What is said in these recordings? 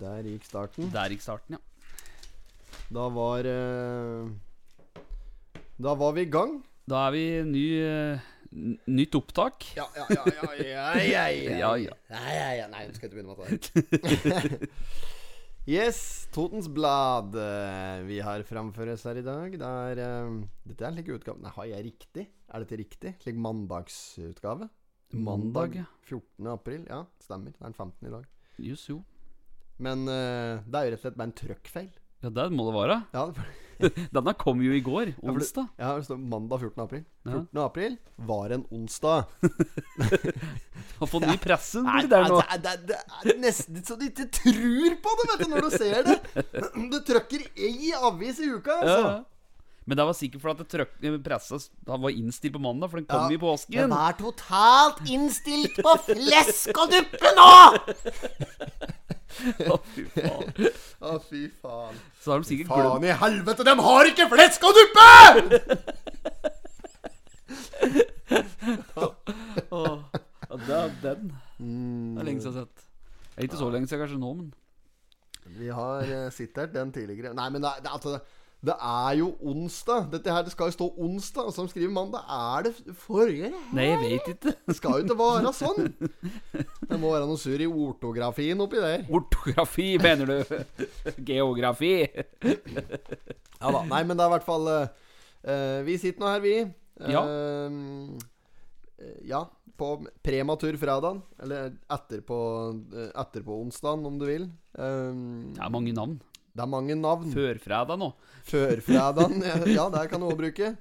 Der gikk starten. Der gikk starten, ja. Da var eh, Da var vi i gang. Da er vi ny, eh, nytt opptak. Ja, ja, ja, ja, ja, ja, Ja, ja. ja, ja, ja. Nei, du skal ikke begynne med det. yes, Totens Blad eh, vi har framfor oss her i dag. Det er, um, dette er en slik utgave Nei, har jeg riktig? Er dette riktig? Slik mandagsutgave? Mandag, ja. 14. april. Ja, stemmer. Det er den 15. i dag. Just, jo. Men uh, det er jo rett og slett bare en trøkkfeil. Ja, det må det være. Ja, Denne kom jo i går, onsdag. ja, det står mandag 14. april. Ja. 14. april var en onsdag. Har fått ny presse der nå. det, det, det er nesten så du ikke tror på det, vet du, når du ser det. Du trykker ei avis i uka, Ja, altså. ja. Men det var sikkert fordi at eh, pressa var innstilt på mandag, for den kom Ja, i påsken. Den er totalt innstilt på flesk og duppe nå! Å, fy faen. Å, fy faen. Så har de sikkert glemt Faen i helvete, de har ikke flesk og duppe! Å, Det er den. Det er lenge siden jeg har sett. Det er ikke så lenge siden kanskje nå, men Vi har uh, den tidligere. Nei, men det, det, altså, det er jo onsdag. Dette her, Det skal jo stå onsdag, og som skriver mandag. Er det forrige? Nei, jeg vet ikke. Det skal jo ikke være sånn. Det må være noe surr i ortografien oppi der. Ortografi, mener du? Geografi? Ja da. Nei, men det er i hvert fall eh, Vi sitter nå her, vi. Ja. Uh, ja. På prematur fredag. Eller etterpå, uh, etterpå onsdagen, om du vil. Eh, Det er mange navn. Det er mange navn. Førfredag nå. Førfredagen. Ja, det kan du òg bruke.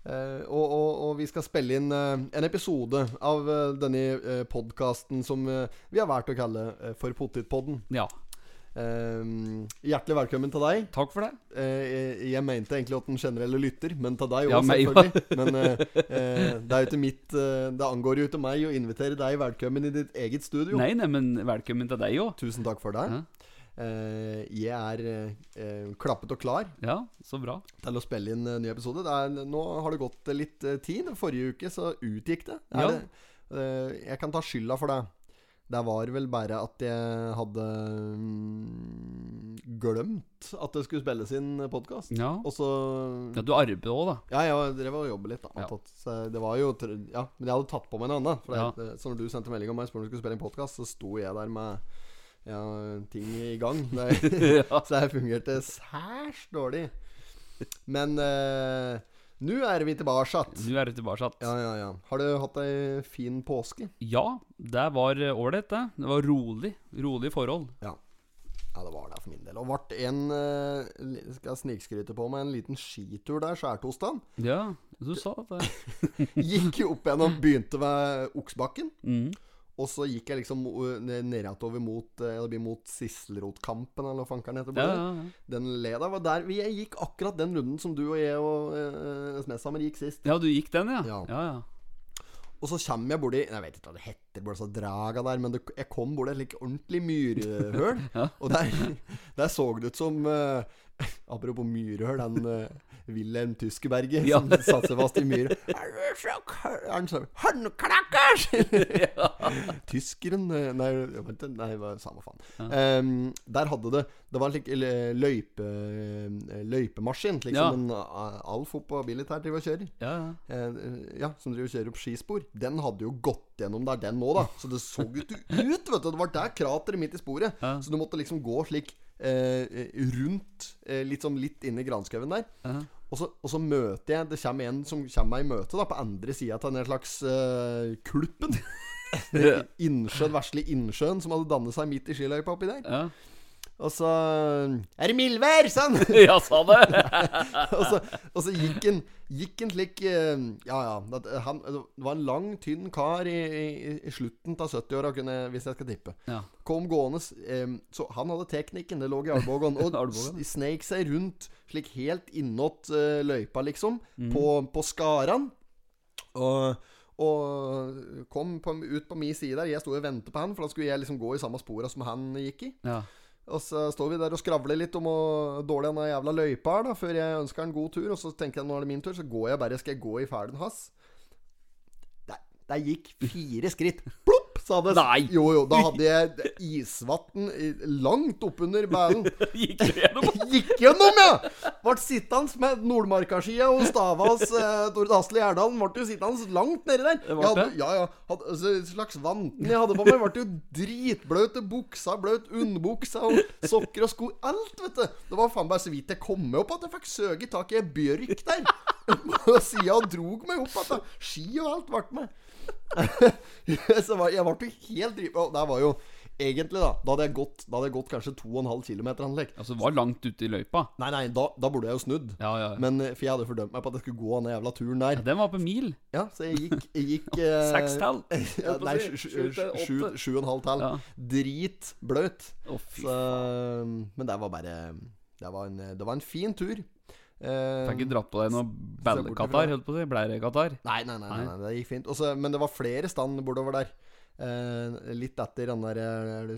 Eh, og, og, og vi skal spille inn eh, en episode av uh, denne uh, podkasten som eh, vi har valgt å kalle eh, for Pottitpodden. Ja. Eh, hjertelig velkommen til deg. Takk for det. Eh, jeg, jeg mente egentlig at den generelle lytter, men til deg òg, Ja, selvfølgelig. selvfølgelig. Men eh, eh, det er jo til mitt eh, Det angår jo ikke meg å invitere deg velkommen i ditt eget studio. Nei, nei, men velkommen til deg òg. Tusen takk for det. Ja. Eh, jeg er eh, eh, klappet og klar Ja, så bra. til å spille inn en ny episode. Det er, nå har det gått eh, litt eh, tid. Forrige uke så utgikk det. Ja. det eh, jeg kan ta skylda for det. Det var vel bare at jeg hadde mm, glemt at det skulle spilles inn podkast. Ja. Og så ja du arbeider òg, da. Ja, jeg drev og jobbet litt. da Ja. Det var jo Ja, men jeg hadde tatt på meg noe annet. For Ja. så når du sendte melding om meg og spurte om du skulle spille inn podkast, så sto jeg der med ja, ting i gang. Det, Ja. så det fungerte særs dårlig. Men eh, nå er vi tilbake. Nå er vi tilbake. Ja, ja, ja. Har du hatt ei fin påske? Ja, det var ålreit, det. Det var rolig. Rolige forhold. Ja. Ja, det var det for min del. Og ble en eh, Skal jeg snikskryte på meg en liten skitur der, skjærtorsdag. Ja, du sa det. Gikk jo opp igjen og begynte ved Oksbakken. Mm. Og så gikk jeg liksom ned- nedover mot Det blir mot Sisselrotkampen, eller hva fankeren heter. Ja, Ja, ja. Den leda var der vi jeg gikk akkurat den runden som du og jeg og eh, Smedhammer gikk sist. ja, du gikk den, ja? Ja. ja, ja. Og så kommer jeg borti Jeg vet ikke hva det heter, borti så draga der, men det, jeg kom borti et like ordentlig myrhøl. Ja. Og der, der så det ut som uh, Apropos myrhøl, den uh, Wilhelm Tyskeberget Ja. som satte seg fast i myra. Han sa 'Håndklakkers!' Tyskeren eh, Nei, vent, nei, samme faen. Ehm, der hadde det Det var en slik eh, løype, eh, løypemaskin, slik Ja. som en Alf oppe Billit her driver og kjører. ja, ja. Uh, ja, som driver og kjører opp skispor. Den hadde jo gått gjennom der, den nå, da. Så det så jo ikke ut, vet du. Det var der krateret midt i sporet. Ja. Så du måtte liksom gå slik eh, rundt, eh, litt sånn litt inn i granskauen der. Ja. Og så, og så møter jeg Det kommer en som kommer meg i møte da på andre sida av den slags uh, kulpen. Innsjøen, vesle innsjøen som hadde dannet seg midt i skiløypa oppi der. ja. Og så Er det mildvær, sa han! Ja, sa det! og, så, og så gikk han Gikk en slik eh, Ja, ja. Det, han, det var en lang, tynn kar i, i, i slutten av 70-åra, hvis jeg skal tippe. Ja. Kom gående. um, så han hadde teknikken, det lå i albuen. Og Albuen, sneik seg rundt slik helt innåt uh, løypa, liksom. Mm. På, på skaran. Og og kom på, ut på min side der. Jeg sto og ventet på han, for da skulle jeg liksom gå i samme spora som han gikk i. Ja. Og så står vi der og skravler litt om hvor dårlig er jævla løypa er, da, før jeg ønsker han god tur. Og så tenker jeg nå er det min tur, så går jeg bare. Skal jeg gå i ferden hans? Der, der gikk fire skritt. Plopp! Hadde, Nei. Jo, jo. Da hadde jeg isvann langt oppunder bælen. Gikk du gjennom? Gikk gjennom, ja! Ble sittende med Nordmarkaskia og Stavas eh, Tord Asle Gjerdalen. Ble jo sittende langt nedi der. Det ble det? ja, ja. Hadde, altså, slags vanten jeg hadde på meg, ble jo dritbløt. Buksa bløt, underbuksa og sokker og sko. Alt, vet du. Det var faen bare så vidt jeg kom meg opp at jeg fikk søke tak i ei bjørk der. Sida og drog meg opp igjen. ski og alt ble med. så var, jeg ble helt dripa. Og det var jo egentlig, da Da hadde jeg gått, da hadde jeg gått kanskje 2,5 km. Altså, var langt ute i løypa. Nei, nei, da, da burde jeg jo snudd. Ja, ja. ja. Men eh, For jeg hadde fordømt meg på at jeg skulle gå den jævla turen der. Ja, Den var på mil. Ja, Så jeg gikk, jeg gikk Seks tall? Nei, sju- og en halv tall. Ja. Dritbløt. Oh, Så, men det var bare Det var en, det var en fin tur. Eh, Fikk ikke dratt på deg noe ballekatar, holdt på å si. Bleirekatar. Nei, nei, nei, nei, det gikk fint. Også, men det var flere stand bortover der. Eh, litt etter den der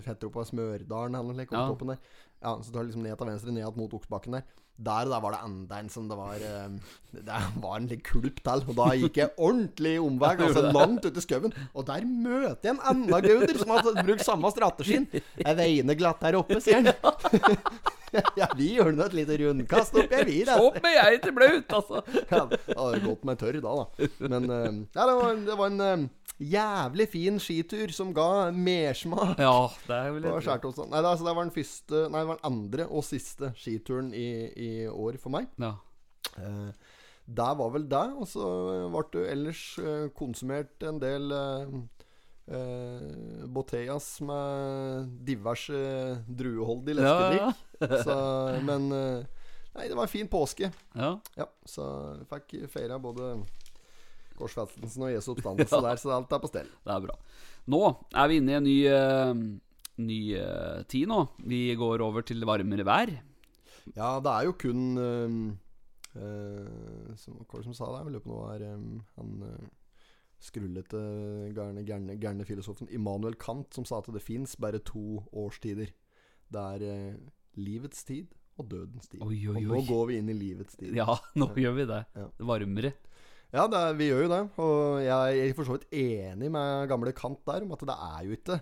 heter oppe Smørdalen eller noe, Ja. ja. Ja, så tar du liksom ned til venstre, ned mot Oksbakken der. Der, der var det enda en som det var eh, Det var en litt kulp til. Og da gikk jeg ordentlig omvei, altså langt ut i skauen. Og der møter jeg en enda gauder som hadde brukt samme strategien. Jeg veiner glatt her oppe, sier han. ja, vi gjør nå et lite rundkast oppi her, vi. Opp med jeg til blaut, altså! Ja, det hadde gått meg tørr da, da. Men eh, ja, det, var, det var en eh, jævlig fin skitur som ga mersmak. Ja, det er vel litt Nei, det, altså, det var den første Nei, det var den andre og siste skituren i, i år for meg. Ja. Eh, der var vel det. Og så ble du ellers eh, konsumert en del eh, eh, Boteas med diverse drueholdig Ja, leskedrikk. ja. Så, men eh, Nei, det var en fin påske. ja. Ja, så fikk feira både korsfestelsen og Jesu oppstandelse der, så alt er på stell. Det er bra. Nå er vi inne i en ny, uh, ny uh, tid nå. Vi går over til varmere vær. Ja, det er jo kun uh, som, Hva var det som sa det? Jeg lurer på noe her um, han skrullete, gærne, gærne, gærne filosofen Immanuel Kant som sa at det fins bare to årstider. Det er livets tid og dødens tid. Oi, oi, Og nå går vi inn i livets tid. Ja, nå gjør vi det. Ja. Varmere. Ja, er, vi gjør jo det. Og jeg er for så vidt enig med gamle Kant der om at det er jo ikke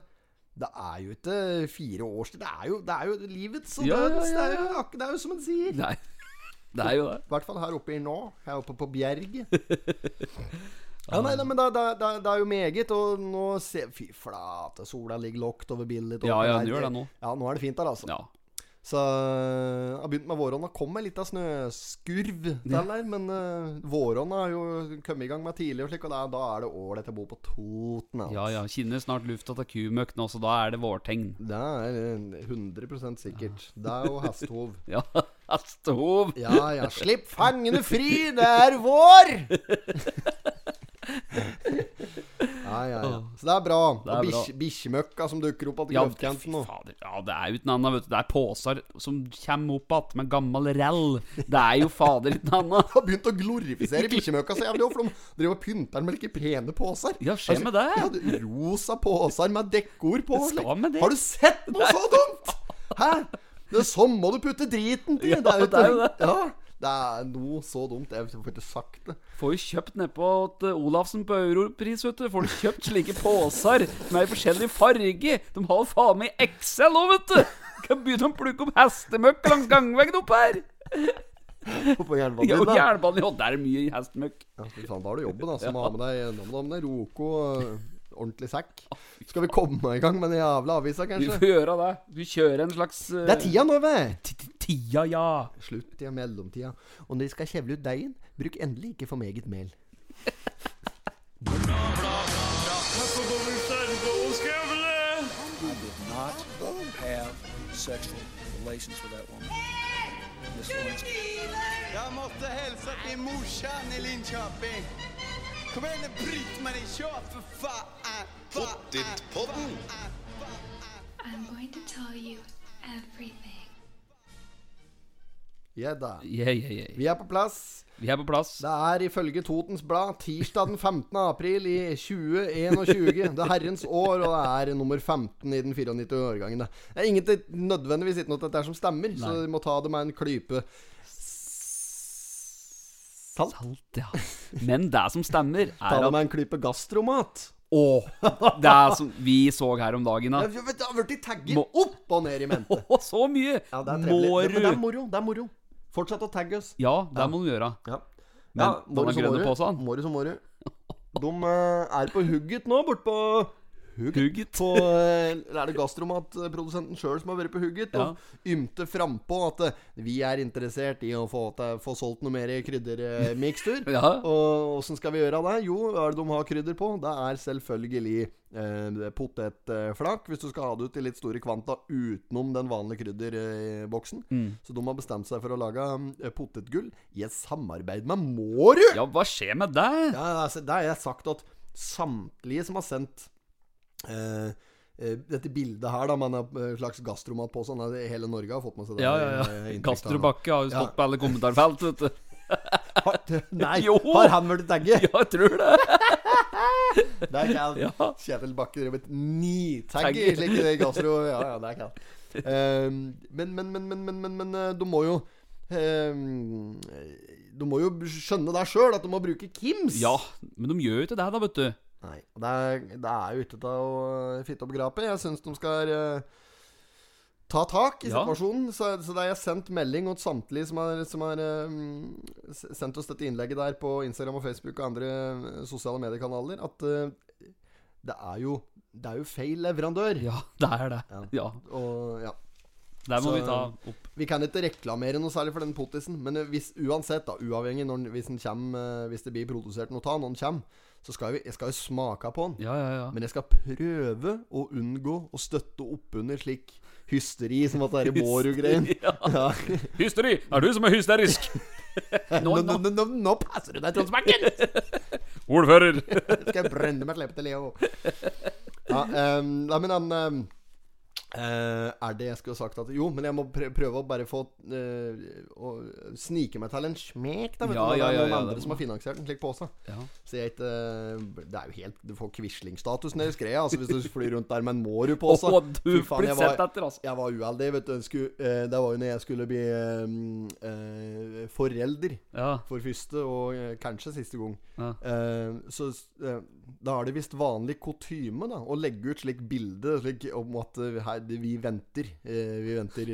det er jo ikke fire årstid. Det er jo, det er jo livets og Ja, ja, dødens. Det, er ja, jo, det er jo som en sier. Nei, det er jo det. I hvert fall her oppe i nå. Her oppe på Bjerget. Ja, nei, nei, men det, det, det, det er jo meget. Og nå ser Fy flate, sola ligger lågt over bildet. Ja, ja, den gjør det nå. Ja, nå er det fint der, altså. Ja. Så jeg har begynt med våronna. Kom med litt av snøskurv der, der men uh, våronna har jo kommet i gang med tidlig, og slik, og da, da er det ålreit å bo på Toten. Altså. ja, ja. Kinner snart lufta til kumøkk nå, så da er det vårtegn. Det er eh, 100 sikkert. Det er jo hestehov. Ja, hestehov. Ja ja, slipp fangene fri, det er vår! Ja, ja, ja. Så det er bra. Det er og bikkjemøkka som dukker opp til Ja, grøftkanten nå. ja, det er jo ikke annet, vet du. Det er poser som kommer opp igjen med gammel rell. Det er jo fader ikke noe annet. har begynt å glorifisere bikkjemøkka så jævlig òg, for de driver og pynter med like pene poser. Ja, skje med det. Ja, rosa poser med dekkord på. Med. Har du sett noe så dumt?! Hæ? Det er sånn må du putte driten til! Ja, det er jo det. Ja, det er noe så dumt. Jeg får ikke sagt det. Får jo kjøpt nedpå til Olafsen på Europris, vet du. Får du kjøpt slike poser med i forskjellig farge. De har faen meg Excel òg, vet du. Kan begynne å plukke opp hestemøkk langs gangveggen opp her. På jernbanen din, da? da. jernbanen, ja, der er mye hestemøkk. Ja, da har du jobben, altså. Må ha med deg, med deg Roko og ordentlig sekk. Skal vi komme i gang med den jævla avisa, Vi kanskje? får gjøre det. Du kjører en slags uh... Det er tida nå, vet ti- ti- Tida, ja. Slutt, tida, mellomtida. Og når de skal kjevle ut deigen, bruk endelig ikke for meget mel. Jeg Lewinsky. Jag måste morsan i Linköping. Kom igen nu Britt-Marie, kör faen! fan! Pottitpodden. I'm going to tell you everything. Ja da. Yeah, yeah, yeah. Vi er på plass. Vi er på plass. Det er ifølge Totens Blad tirsdag den 15. april i 2021. Det er herrens år, og det er nummer 15 i den 94 årgangen. Det er ingenting nødvendigvis ikke noe at dette som stemmer, så vi må ta det med en klype salt. Salt, ja. Men det som stemmer, Ta er det at med en klype gastromat. Åh, det er som vi så her om dagen, da. Det har blitt tagget Må- opp og ned i mente. Åh, så mye! Ja, det er Må trevelig. Men det er moro. Det er moro. Fortsett å tagge oss. Ja, det må du gjøre. Ja. Men ja, på seg. Må du så må du. De eh, er på hugget nå, bortpå Hugget. På, eh, er det gastromatprodusenten sjøl som har vært på hugget Ja. og ymte frampå at eh, vi er interessert i å få, få solgt noe mer kryddermikstur. Ja. Og åssen skal vi gjøre det? Jo, hva er det de har krydder på? Det er selvfølgelig eh, potetflak, hvis du skal ha det ut i litt store kvanta utenom den vanlige krydderboksen. Mm. Så de har bestemt seg for å lage eh, potetgull i et samarbeid med Mårud! Ja, hva skjer med det? Ja, altså, det har jeg sagt at samtlige som har sendt dette bildet her, da, Man en slags gastromat på sånn, hele Norge har fått med seg det. Ja, ja, eh, ja. Gastrobakke har jo stått Ja. på alle kommentarfelt, vet du. Nei, Jo. har han vært tagget? Ja, jeg tror det. Det er kaldt. Ja. Kjetil Bakke drev et nitagge Tagge. slik gastro. Ja, ja, det er kaldt. Um, men, men, men, men, men, men, men eh, du må jo um, Du må jo skjønne deg sjøl at du må bruke Kims. Ja, men de gjør jo ikke det, da, vet du. Nei, det er, det er ikke til å fitte opp grapet. Jeg syns de skal uh, ta tak i Ja. situasjonen. Så, så det har jeg sendt melding til samtlige som har, som har eh, sendt oss dette innlegget der på Instagram og Facebook og andre eh, sosiale mediekanaler, at uh, det er jo det er jo feil leverandør. Ja, det er det. Ja. Ja, Og ja Der må Så- vi ta opp. Vi kan ikke reklamere noe særlig for den potisen, men eh, hvis, uansett, da, uavhengig når, hvis, kommer, eh, hvis det blir produsert noe av når den kommer, så skal jeg, jeg skal jo smake på den. Ja, ja, ja. Men jeg skal prøve å unngå å støtte oppunder slik hysteri som at det er Mårud-greien. Ja. Ja. Hysteri! Er du som er hysterisk? Nå, nå, nå, nå, nå passer du deg, Tronsbakken! Ordfører. Skal jeg brenne meg slepe til Leo. Ja, um, men han um, eh, Er det jeg skulle sagt at Jo, men jeg må prøve å bare få uh, Å snike meg til en smek, da. Vet Ja, du, ja, det er noen ja, andre som har finansiert en slik pose. Ja. Så jeg ikke Det er jo helt Du får Quisling-status nede i skredet Altså, hvis du flyr rundt der med en Mårud-pose. Oh, du Fy faen, jeg var- etter, altså. Jeg var uheldig, vet du. Skulle, det var jo når jeg skulle bli forelder for første og kanskje siste gang. Ja. Så da er det visst vanlig kutyme da å legge ut slik bilde slik, om at eh, her, vi venter. eh, vi venter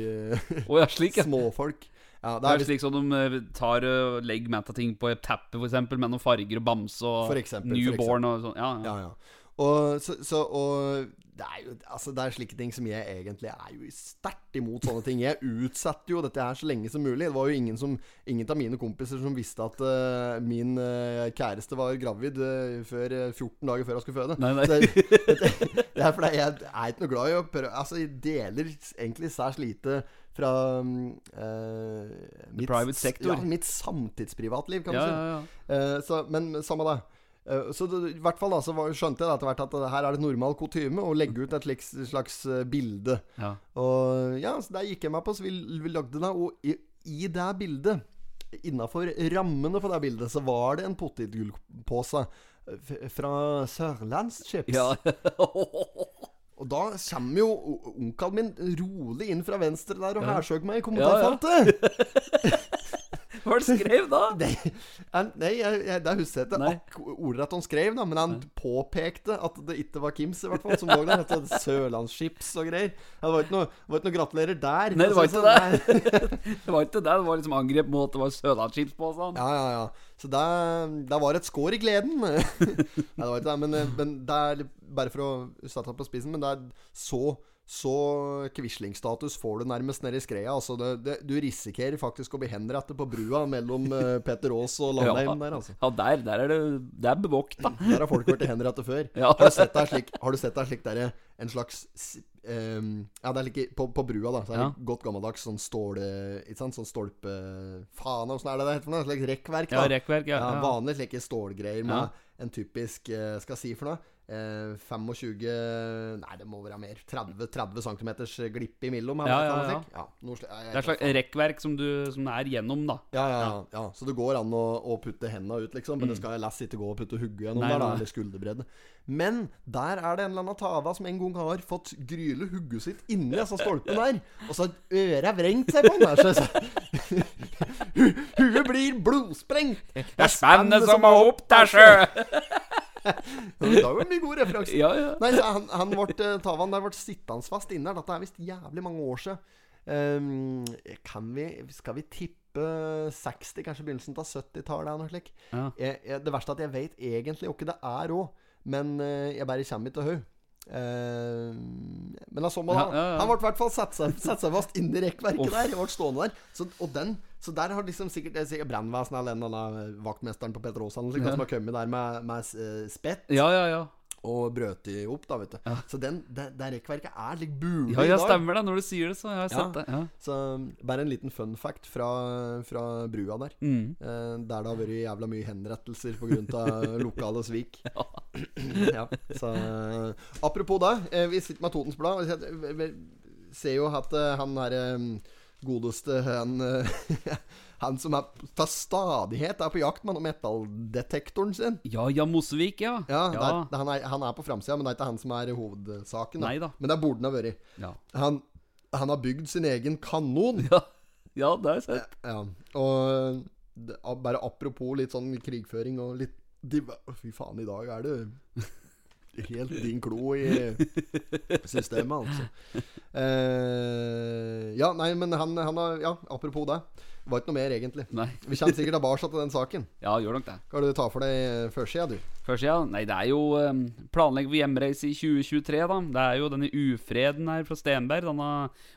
oh, ja, slik, ja. småfolk. Ja, det Det er er slik som de tar og legger med ting på et teppe, eksempel, med noen farger og bamse og eksempel, newborn og sånn. Ja, ja. Ja, ja. Og, så, så, og det er jo Altså det er slike ting som jeg egentlig er jo sterkt imot sånne ting. Jeg utsetter jo dette her så lenge som mulig. Det var jo ingen som Ingen av mine kompiser som visste at uh, min uh, kjæreste var gravid uh, før, eh, 14 dager før hun skulle føde. Nei, nei. Det, det, det er fordi jeg er ikke noe glad i å prøve Altså, jeg deler egentlig særs lite fra mm, mitt. Ja, mitt samtidsprivatliv, kan Ja, du si. ja, ja. Så, men samme det. Eh, så det, i hvert fall da, så var, skjønte jeg etter hvert at det her er det normal kutyme å legge ut et slags, slags eh, bilde. Ja. Og ja, så der gikk jeg meg på, så vi, vi lagde det. Og i, i det bildet, innafor rammene for det bildet, så var det en potetgullpose eh, fra Sørlandschips. Ja. Og da kommer jo onkelen min rolig inn fra venstre der og Ja. hærsøker meg i Ja, ja. Hva var det han skrev da? Nei, han, nei jeg, jeg, det husker jeg ikke ordrett han skrev, da, men han påpekte at det ikke var Kims, i hvert fall, som lå der. At det Sørlandschips og greier. Det var ikke noe, var ikke noe gratulerer der. Nei, det var ikke det sånn. Nei. Det var ikke det. Det var liksom angrep mot at det var Sørlandschips på og sånn. Ja, ja, ja. Så det, det var et skår i gleden. Nei, det var ikke det, men, men det er Bare for å sette det på spissen, men det er så så Quisling-status får du nærmest nedi skreia. Altså det, det, du risikerer faktisk å bli henrettet på brua mellom uh, Petter Aas og Landheim der, altså. Ja, der, der er det Det er bevåkt, da. Der har folk vært henrettet før. Ja. Har du sett deg slik Har du sett deg slik der, En slags ehm, Ja, det er like på, på brua, da. Så er det Ja. godt gammeldags sånn ståle Ikke sant? Sånn stolpe Faen, åssen er det det heter for noe? Slik rekkverk, da. Ja, rekkverk, ja. Ja, ja. vanlig slike stålgreier med Ja. en typisk eh, Skal jeg si for noe? Eh, 25 Nei, det må være mer. 30, 30 cm glipp imellom. Ja, ja, ja. ja noe jeg- jeg- Det er et slags rekkverk som, du, som er gjennom, da. ja, ja, ja. Så det går an å, å putte hendene ut, liksom. Men det skal lass ikke gå og putte hugget gjennom Nei, der, da, eller skulderbredde. Men der er det en eller annen tava som en gang har fått gryle hugget sitt inni disse stolpene der. Og så har øret vrengt seg på den der. Så, så. Huet blir blodsprengt. Det er spennet som å opp der, sjø! I dag var det mye gode referanser. Ja, ja. Nei, han, han ble, eh, Tavan der ble sittende fast inne. Dette er visst jævlig mange år siden. Um, kan vi Skal vi tippe 60, kanskje begynnelsen av 70-tallet? eller Noe slikt. Ja. Jeg, jeg, det verste er at jeg vet egentlig ikke det er òg, men eh, jeg bare kommer ikke til henne. men da så man Ja, han. ja, ja. Han ble i hvert fall satt seg, satt seg fast inni rekkverket der. Jeg ble stående der. Så, og den Så der har liksom sikkert, er sikkert brannvesenet eller en eller annen vaktmesteren på eller noe Ja. som har kommet der med, med eh, spett Ja, ja, ja. og brøt de opp, da, vet du. Så den, det, det rekkverket er litt bulig Ja, i ja, dag. stemmer det. Når du sier det, så har jeg Ja. sett det. Ja. Så bare en liten fun fact fra, fra brua der. Mm. Eh, der det har vært jævla mye henrettelser pga. lokale svik. ja, så eh, Apropos det, eh, vi sitter med Totens Blad. vi ser- jo at eh, han herre godeste han, eh, han som er til stadighet er på jakt med metalldetektoren sin. ja, Jan Mosevik, ja. Ja, ja. er, han, er, han er på framsida, men det er ikke han som er hovedsaken. Da. Nei. Men det burde han ha vært. Ja, Han, han har bygd sin egen kanon. ja. ja det har jeg sett. Ja, og det, bare apropos litt sånn krigføring og litt Fy faen, i dag er det helt din klo i systemet, altså. Eh, ja, nei, men han, han har Ja, apropos det. Det var ikke noe mer, egentlig. Nei. Vi kommer sikkert tilbake til den saken. Ja, gjør nok det. Hva du tar for deg førsida, du? Førsida? Nei, det er jo um, planlegger for hjemreise i 2023, da. Det er jo denne ufreden her fra Stenberg, denne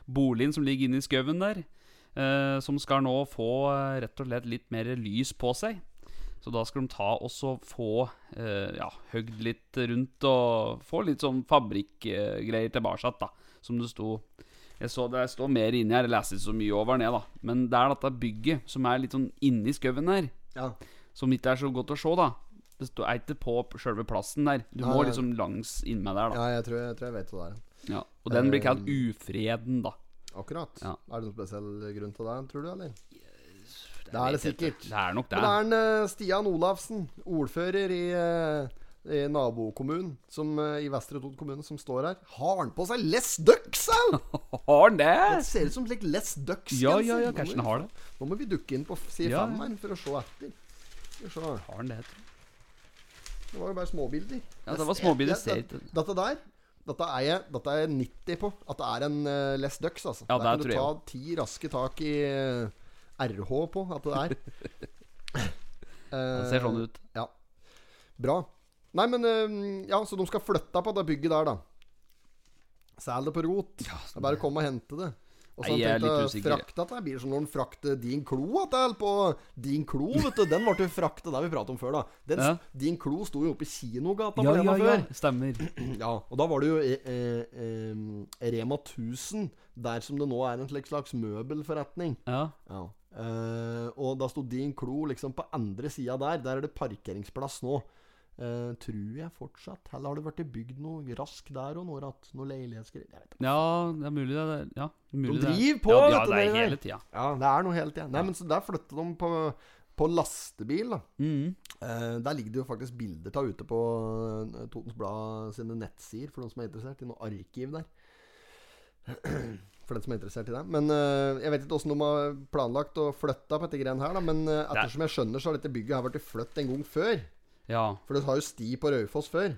boligen som ligger inne i skauen der, Uh, som skal nå få uh, rett og slett litt mer lys på seg. Så da skal de ta og så få eh, ja, høgd litt rundt og få litt sånn fabrikkgreier tilbake, da. Som det sto Jeg så det står mer inni her, jeg leser ikke så mye over ned, da. Men det er dette bygget som er litt sånn inni skauen her Ja. som ikke er så godt å se, da. Det står er ikke på sjølve plassen der. Du må liksom langs innmed der, da. ja, jeg tror jeg, tror jeg vet hva det er. Ja. Og den blir kalt Ufreden, da. Akkurat. Er det noen spesiell grunn til det, tror du, eller? Det er det sikkert. Det er nok det. Men det er en eh, Stian Olafsen, ordfører i, eh, i nabokommunen som, eh, i Vestre Toten kommune, som står her. Har han på seg Les Ducks, au! Har han det? Det ser ut som slik Les Ducks. Ja, ja, ja, kanskje han har det. Nå må vi dukke inn på side Ja, fem her for å se etter. Skal vi se. Har han det, tror jeg. Det var jo bare småbilder. Ja, det var småbilder, det, jeg- Dette der dette er, jeg, dette er jeg 90 på. At det er en uh, Less Ducks, altså. Ja, Der det kan du ta ti raske tak i eh, RH på at det er. Det ser sånn ut. Ja. Bra. Nei, men eh, Ja, så de skal flytte på det bygget der, da. Sel det på rot. det er bare å komme og hente det. Og så er tenkte frakta det blir som når han frakter din klo til på Din klo, vet du. Den ble frakta, det har vi pratet om før, da. Den, Ja. Din klo sto jo oppe i kinogata Ja, ja, før. ja. Stemmer. Ja, og da var det jo eh, eh, eh, Rema 1000, der som det nå er en slags møbelforretning. Ja. Ja. Eh, og da sto din klo liksom på andre sida der. Der er det parkeringsplass nå. Uh, tror jeg fortsatt. Eller har det vært bygd noe rask der og noe at Noe leilighetsgreier? Ja, det er mulig det. er- Ja, mulig De driver på, ja, vet ja, det er hele tida. Ja, det er noe hele tida. Nei, men så der flyttet de på, på lastebil, da. Mm. Eh, der ligger det jo faktisk bilder av ute på Totens Blad sine nettsider, for noen som er interessert. I noe arkiv der. For den som er interessert i det. Men uh, jeg vet ikke åssen de har planlagt å flytte på dette greiene her, da. Men uh, ettersom jeg skjønner, så har dette bygget her blitt flyttet en gang før. Ja. For det har jo sti på Raufoss før.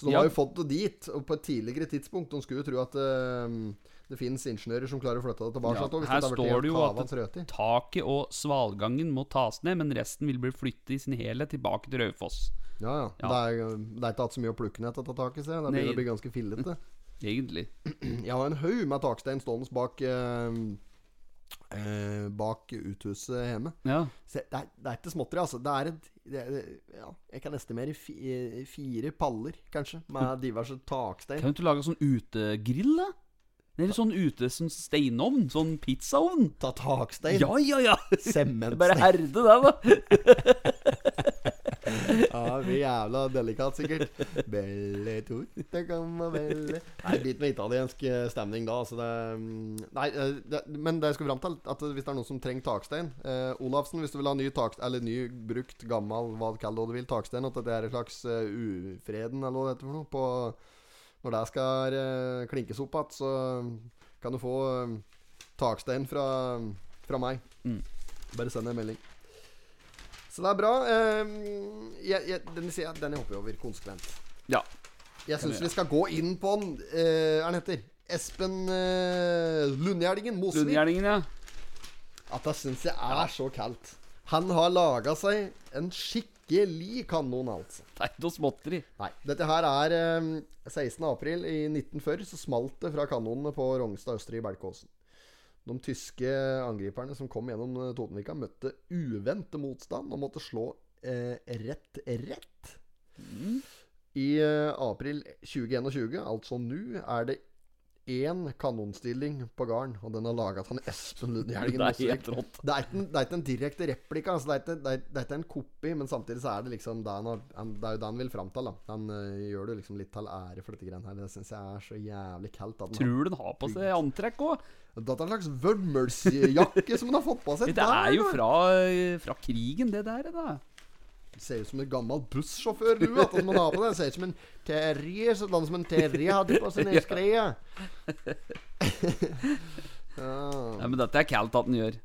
Så de Ja. har jo fått det dit. Og på et tidligere tidspunkt. De skulle jo tro at uh, det finnes ingeniører som klarer å flytte det tilbake. Ja, her det står det jo at trøti. taket og svalgangen må tas ned, men resten vil bli flyttet i sin helhet tilbake til Raufoss. Ja, ja. Ja. Det, er, det er ikke hatt så mye å plukke ned dette taket, se. Det begynner å bli ganske fillete. Egentlig. Jeg har en haug med takstein stående bak eh, eh, Bak uthuset hjemme. Ja. Se, det, er, det er ikke småtteri, altså. Det er et det ja, Jeg kan estimere fi, fire paller, kanskje, med diverse takstein. Kan du ikke lage sånn utegrill, da? Eller sånn ute som steinovn? Sånn pizzaovn? Ta takstein. Ja, ja, ja! Sementstein. Bare herde det, da. Ja, det blir jævla delikat, sikkert. Belle tutte gamma belle Nei, bit med italiensk eh, stemning da. Altså det, mm, nei, eh, det, men det jeg skal fram til, at hvis det er noen som trenger takstein eh, Olafsen, hvis du vil ha ny takstein, eller ny brukt, gammel, hva kall det du vil, takstein, at det er en slags uh, ufreden, eller hva det heter for noe, på, når det skal eh, klinkes opp igjen, så kan du få eh, takstein fra, fra meg. Mm. Bare send en melding. Så det er bra. Uh, jeg, jeg, den, den jeg hopper over konsekvent. Ja. Jeg syns vi skal gå inn på den. uh, han heter? Espen uh, Lundgjerdingen Mosvik. Lundgjerdingen, ja. At jeg syns jeg er så kaldt. Han har laga seg en skikkelig kanon, altså. Det er ikke noe småtteri. Nei. Dette her er um, 16. april i 1940 så smalt det fra kanonene på Rognstad Østre i Belkåsen. De tyske angriperne som kom gjennom eh, Totenvika, møtte uventet motstand og måtte slå eh, rett rett. I eh, april 2021, altså nå, er det én kanonstilling på garden, og den har laga av han Espen Lund Hjelgen Det er helt rått. Det er, ikke en, det er ikke en direkte replika. Altså det, er ikke, det, er, det er ikke en kopi, men samtidig så er det liksom det han, han, det er jo det han vil fram til. Da. Han eh, gjør det liksom litt til ære for dette greiene her. Det syns jeg er så jævlig kaldt. Tror du den har på seg antrekk òg? Har, det er en slags vørmelsjakke som han har fått på seg. Det er jo fra, fra krigen, det der. da Ser ut som en gammel bussjåfør, du. At man har på det Ser ut som en Terje Sånn som en Terje hadde på seg ned skreia. ja. Nei, Men dette er kaldt at han gjør.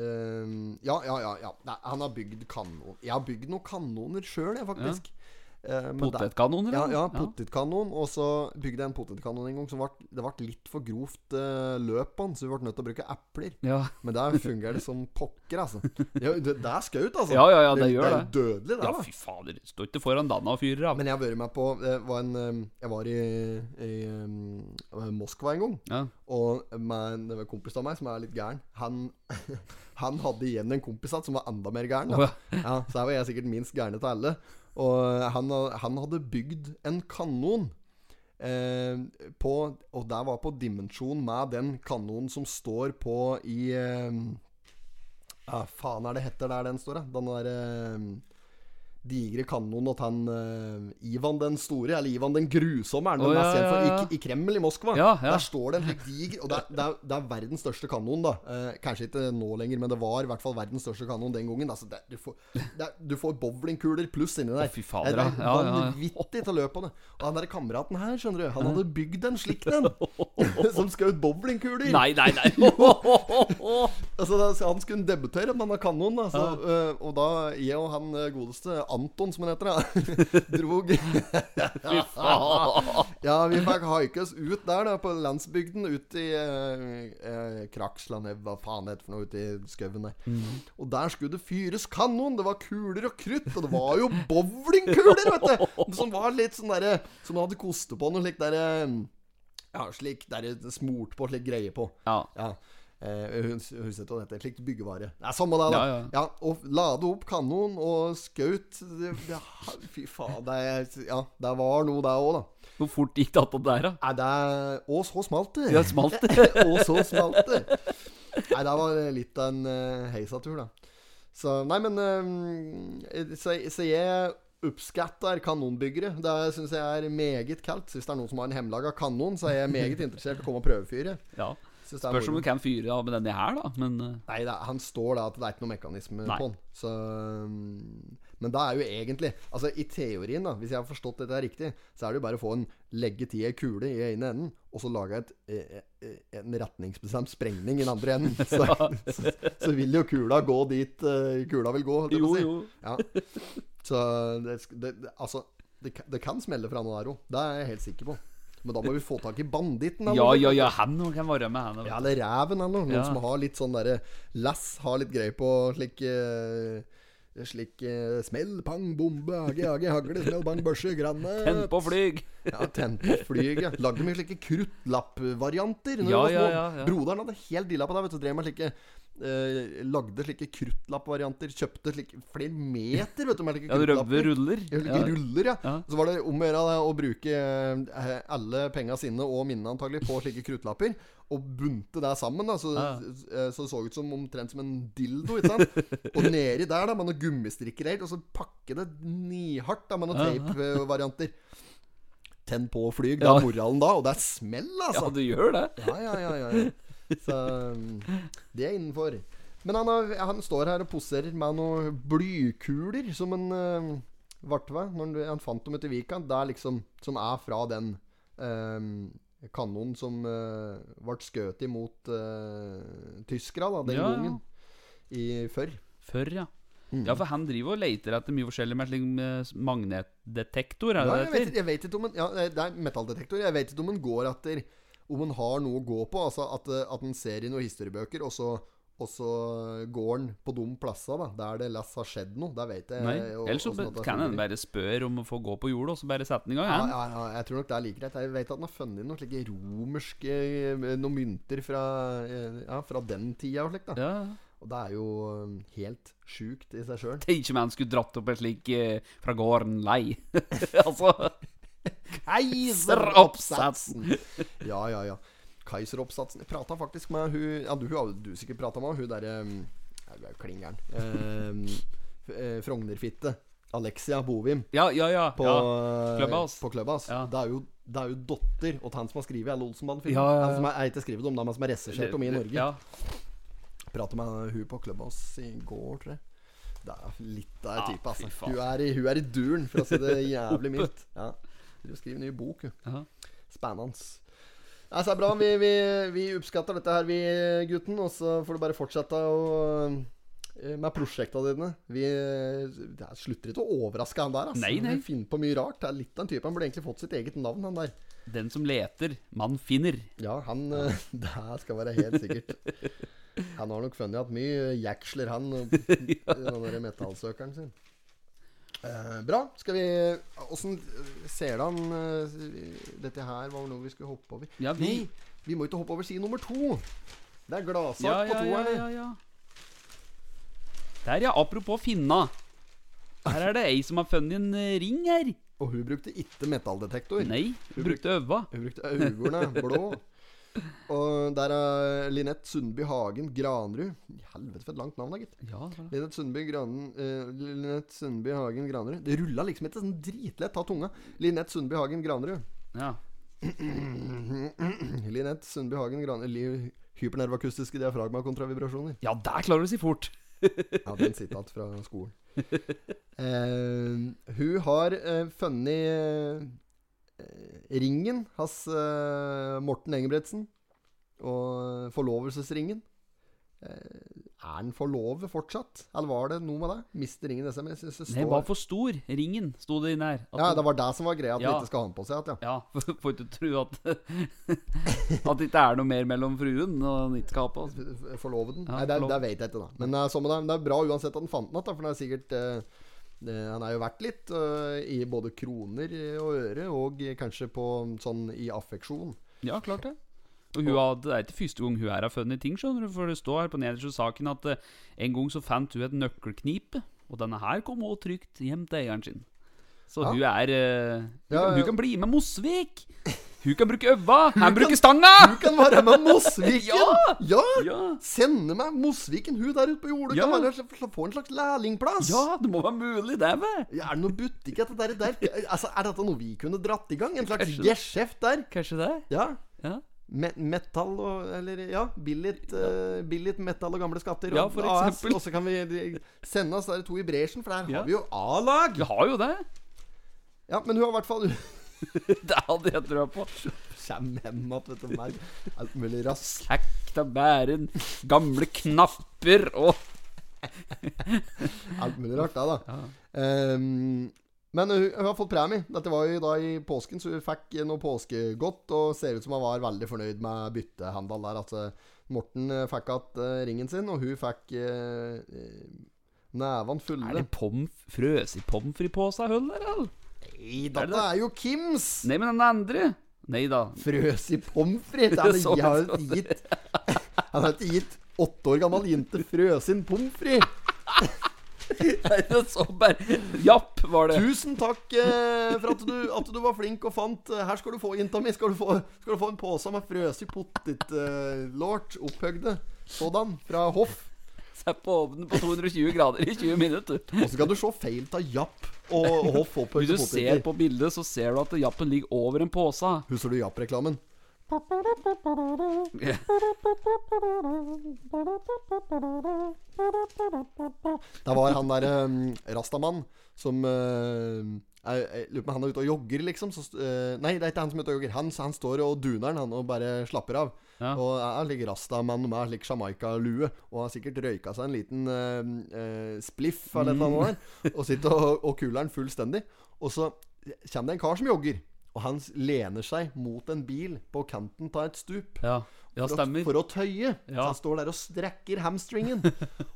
Um, ja, ja, ja. ja. Nei, han har bygd kanon. Jeg har bygd noen kanoner sjøl, jeg, faktisk. Eh, men eller? Ja, ja potetkanon. Og så bygde jeg en potetkanon en gang som det ble litt for grovt uh, løp på den, så vi ble nødt til å bruke epler. Ja. Men der fungerer det som pokker, altså. Ja, det, det er skaut, altså. Ja, ja, ja, det gjør det. det. er dødelig, det. ja, da fy fader. Står ikke foran danna og fyrer av. Men jeg har vært med på var en eh, Jeg var i, i eh, Moskva en gang. Ja. Og med en det var en kompis av meg som er litt gæren. Han, han hadde igjen en kompis som var enda mer gæren. Oh, ja. Ja, så her var jeg sikkert minst gærne til alle. Og han, han hadde bygd en kanon. Eh, på, og det var på dimensjon med den kanonen som står på i eh, Ja, faen er det heter der den står, da? Den der eh, digre kanonen til han uh, Ivan den store, eller Ivan den grusomme, er den oh, mest ja, ja, ja. I, I Kreml i Moskva. Der står det en slik diger Og det er, det, er, det er verdens største kanon, da. Uh, kanskje ikke nå lenger, men det var i hvert fall verdens største kanon den gangen. Altså, det, du, får, er, du får bowlingkuler pluss inni der. Oh, fy fader, det er vanvittig til å løpe på det. Og han der kameraten her, skjønner du, han hadde bygd en slik en. som skjøt bowlingkuler. Nei, nei, nei. Altså, han skulle debutere med denne kanonen. Da, så, øh, og da jeg og han godeste Anton, som han heter, da, drog. Ja, vi fikk haike oss ut der, da, på landsbygden. Ut i eh, uh, Kraksland, eh, hva faen det heter for noe, ute i skauen der. Og der skulle det fyres kanon. Det var kuler og krutt. Og det var jo bowlingkuler, vet du! Som var litt sånn derre Som hadde koste på noe slikt derre Ja, slik der smurt på, slik greie på. Ja. Ja. Eh, hun hun husker ikke hva det heter. Slikt byggevare. Det er samme det, da. Ja, ja. ja, og lade opp kanon og skaut det, det, Fy faen. Det, ja, det var noe, det òg, da. Hvor fort gikk det attåt der, da? Nei, det Og så smalt det. Ja, smalt det. og så smalt det. Nei, det var litt av en uh, heisatur, da. Så Nei, men eh, så, så jeg oppskatter kanonbyggere. Det syns jeg er meget kaldt. Hvis det er noen som har en hjemmelaga kanon, så er jeg meget interessert i å komme og prøvefyre. Ja. Spørs om du kan fyre av med denne her, da. Men eh, Nei, er, han står da at det er ikke noe mekanisme Nei. på den. Så, um, men da er jo egentlig Altså i teorien, da hvis jeg har forstått dette riktig, så er det jo bare å få en legge til ei kule i ene enden, og så lage et, eh, eh, en retningsbestemt sprengning i den andre enden. Så, så, så vil jo kula gå dit eh, kula vil gå. holdt jeg på jo, å si. jo. Ja. Så det, det, altså det, kan- det kan smelle fra noe der òg. Det er jeg helt sikker på. Men da må vi få tak i banditten. Ja, ja, ja, han kan være med, han. Ja, eller reven, eller noe. Noen Ja. som har litt sånn derre Lass har litt greie på slik eh, Slik eh, smell, pang, bombe, age, age, hagle, smell, bang, børse, granat Tenn på flyg. Ja, tenn på flyg, ja. Lagde mye slike kruttlappvarianter. Ja, ja, ja, ja. Broderen hadde helt dilla på det. Vet du, drev med slike eh, Lagde slike kruttlappvarianter. Kjøpte slike flere meter vet du, med slike Ja, kruttlapper. ruller. Ja, slike ruller, ja. Ja. Så var det om å gjøre å bruke eh, alle penga sine og minnene antagelig på slike kruttlapper. Og bunte det sammen, da så, Ja. eh, så det så ut som omtrent som en dildo. Ikke sant? Og nedi der da med noen gummistrikker helt, og så pakke det nihardt da med noen Ja. teipvarianter. Tenn på og flyg. Det Ja. er moralen da, og det er smell, Ja, altså. du gjør det. Ja, ja, ja, ja, ja. Så um, det er innenfor. Men han, har, han står her og poserer med noen blykuler som en uh, vartve. Når han fant dem ute i Vika. Det er liksom Som er fra den um, kanonen som ble skutt imot uh, tyskere da, den Ja, ja. gangen. I før. Før, ja. Ja, for han driver og leter etter mye forskjellig med slik eh, magnetdetektor, er Ja, det jeg, vet, jeg vet ikke om en Ja, det er metalldetektor. Jeg vet ikke om en går etter Om en har noe å gå på. Altså at, eh, at en ser i noen historiebøker, og så, og så går en på de plassene da, der det less har skjedd noe. Der vet jeg Nei, og- ellers så kan en bare spørre om å få gå på jorda, og så bare sette den i gang. Ja, ja, ja, jeg tror nok det er like greit. Jeg vet at han har funnet noen slike romerske eh, Noen mynter fra, eh, ja, fra den tida og slikt. da Ja. Og det er jo eh, helt sjukt i seg sjøl. Tenk om han skulle dratt opp en slik eh, fra gården lei. altså Keiseroppsatsen! Ja, ja, ja. Keiseroppsatsen. Jeg prata faktisk med hun Ja, du har du sikkert prata med hun derre ja, Du er jo klin gæren. Eh, eh, Frognerfitte. Alexia Bovim. Ja, ja, ja. På, ja. Clubhouse. På Clubhouse. Ja. Det, er jo, det er jo datter og han som har skrevet alle Olsenband-filmer. Ja, ja, ja. Han som er, ikke skrevet om, det er men som er regissert om i Norge. Ja. Prata med hun på Clubhouse i går, tror jeg. Det er litt av Ah, ei type, altså. Hun er, i, hun er i duren, for å si det jævlig mildt. Ja. Hun skriver ny bok, hun. Spennende. Nei, så er det bra. Vi, vi, vi oppskatter dette her, vi gutten. Og så får du bare fortsette å eh, med prosjektene dine. Vi det er- slutter ikke å overraske han der. Altså. Nei, nei. Vi finner på mye rart. Det er litt av en type Han burde egentlig fått sitt eget navn, han der. Den som leter, man finner. Ja, han eh, Det skal være helt sikkert. Han har nok funnet igjen mye jaksler, han, i den der metallsøkeren sin. Eh, bra. Skal vi Åssen ser det an eh, Dette her var noe vi skulle hoppe over. Ja, vi- Nei, vi må ikke hoppe over side nummer to. Det er gladsak Ja, på ja, ja, toeren. ja, ja. Der, ja. Apropos finna. Her er det ei som har funnet en eh, ring her. Og hun brukte ikke metalldetektor. Nei, hun brukte øva. Hun brukte øynene blå. Og der er Linette Sundby Hagen Granrud. Helvete, for et langt navn, da, gitt. Ja. Linette Sundby, eh, Sundby Hagen Granrud. Det rulla liksom ikke sånn dritlett av tunga. Linette Sundby Hagen Granrud. ja. Linette Sundby Hagen Granrud. Hypernervakustiske diafragma kontra vibrasjoner. ja, der klarer du å si fort. Ja, den igjen fra skolen. Eh, hun har eh, funnet ringen hans eh, Morten Engebretsen. Og forlovelsesringen. Eh, er den forlovet fortsatt? Eller var det noe med det? Mister ringen SMS? Det Den var for stor. Ringen, sto det inn her. At Ja, det var det som var greia, at Ja. han ikke skal ha den på seg igjen. Ja. Ja, for- får ikke tro at At det ikke er noe mer mellom fruen og den ikke skal ha på. F- Forlovet den? Ja, Nei, det, forlov- det vet jeg ikke, da. Men det er, det, det er bra uansett at den fant den igjen, for det er sikkert eh, det, Han er jo verdt litt uh, i både kroner og øre, og kanskje på sånn i affeksjon. Ja, klart det. Og hun hadde, Det er ikke første gang hun her har funnet ting, skjønner du. For det står her på nederste saken at uh, en gang så fant hun et nøkkelknipe. Og denne her kom også trygt hjem til eieren sin. Så Ja. hun er uh, hun, Ja, ja. hun kan bli med Mosvik! Hun kan bruke øva! Han bruker stanga! Hun kan være med Mosviken! Ja! ja! Ja! Sende meg Mosviken, hun der ute på jordet. Ja. Kan være, få en slags lærlingplass. Ja, det må være mulig, det, Med. Ja, Er det noe butikk etter det der? Altså, Er dette noe vi kunne dratt i gang? En slags geskjeft der? Kanskje det? Ja. Ja. Me metal og Eller ja, billig uh, billig metal og gamle skatter. Ja, for AS, eksempel. Og så kan vi de- sende oss der to i bresjen, for der har vi jo A-lag. Vi har jo det. Ja, men hun har i hvert fall Det hadde jeg trua på. Kjem hjem igjen, du. Med alt mulig rask. Hekt av bæren, gamle knapper og Alt mulig rart, det, da. Ehm, men hun, hun har fått premie. Dette var jo da i påsken, så hun fikk noe påskegodt. Og ser ut som hun var veldig fornøyd med byttehandel der. Altså, Morten eh, fikk igjen eh, ringen sin, og hun fikk uh, nevene fulle. Er det pomf, frøs i pommes frites-posa, hull der, eller? Nei, dette er jo Kims! Nei, men den andre Nei da. Frøs i pommes frites. Han har jo ikke gitt Han har ikke gitt åtte år gammel jente frøsin pommes frites. Det Japp, var det. Tusen takk eh, for at du, at du var flink og fant eh, Her skal du få, jenta mi. Skal du få, skal du få en pose med frøsig potetlort. Eh, opphøgde. Sådan. Fra Hoff. Sett på ovnen på 220 grader i 20 minutter. Og så kan du se feil av Japp og, hoff opp Hvis du ser på bildet, så ser du at jappen ligger over en pose. Husker du Japp-reklamen? Ja. Det var han der um, Rastamann som uh, jeg, jeg lurer på om han er ute og jogger, liksom. Så, uh, nei, det er ikke han som er ute og jogger. Han, han står og duner han og bare slapper av. Ja. Og er like Rastamann med slik Jamaica-lue. Og har sikkert røyka seg en liten uh, uh, spliff eller eller der. Og sitter og, og kuler'n fullstendig. Og så kommer det en kar som jogger. Og han lener seg mot en bil på kanten av et stup. Ja, ja For å, for å tøye. Så Ja. han står der og strekker hamstringen.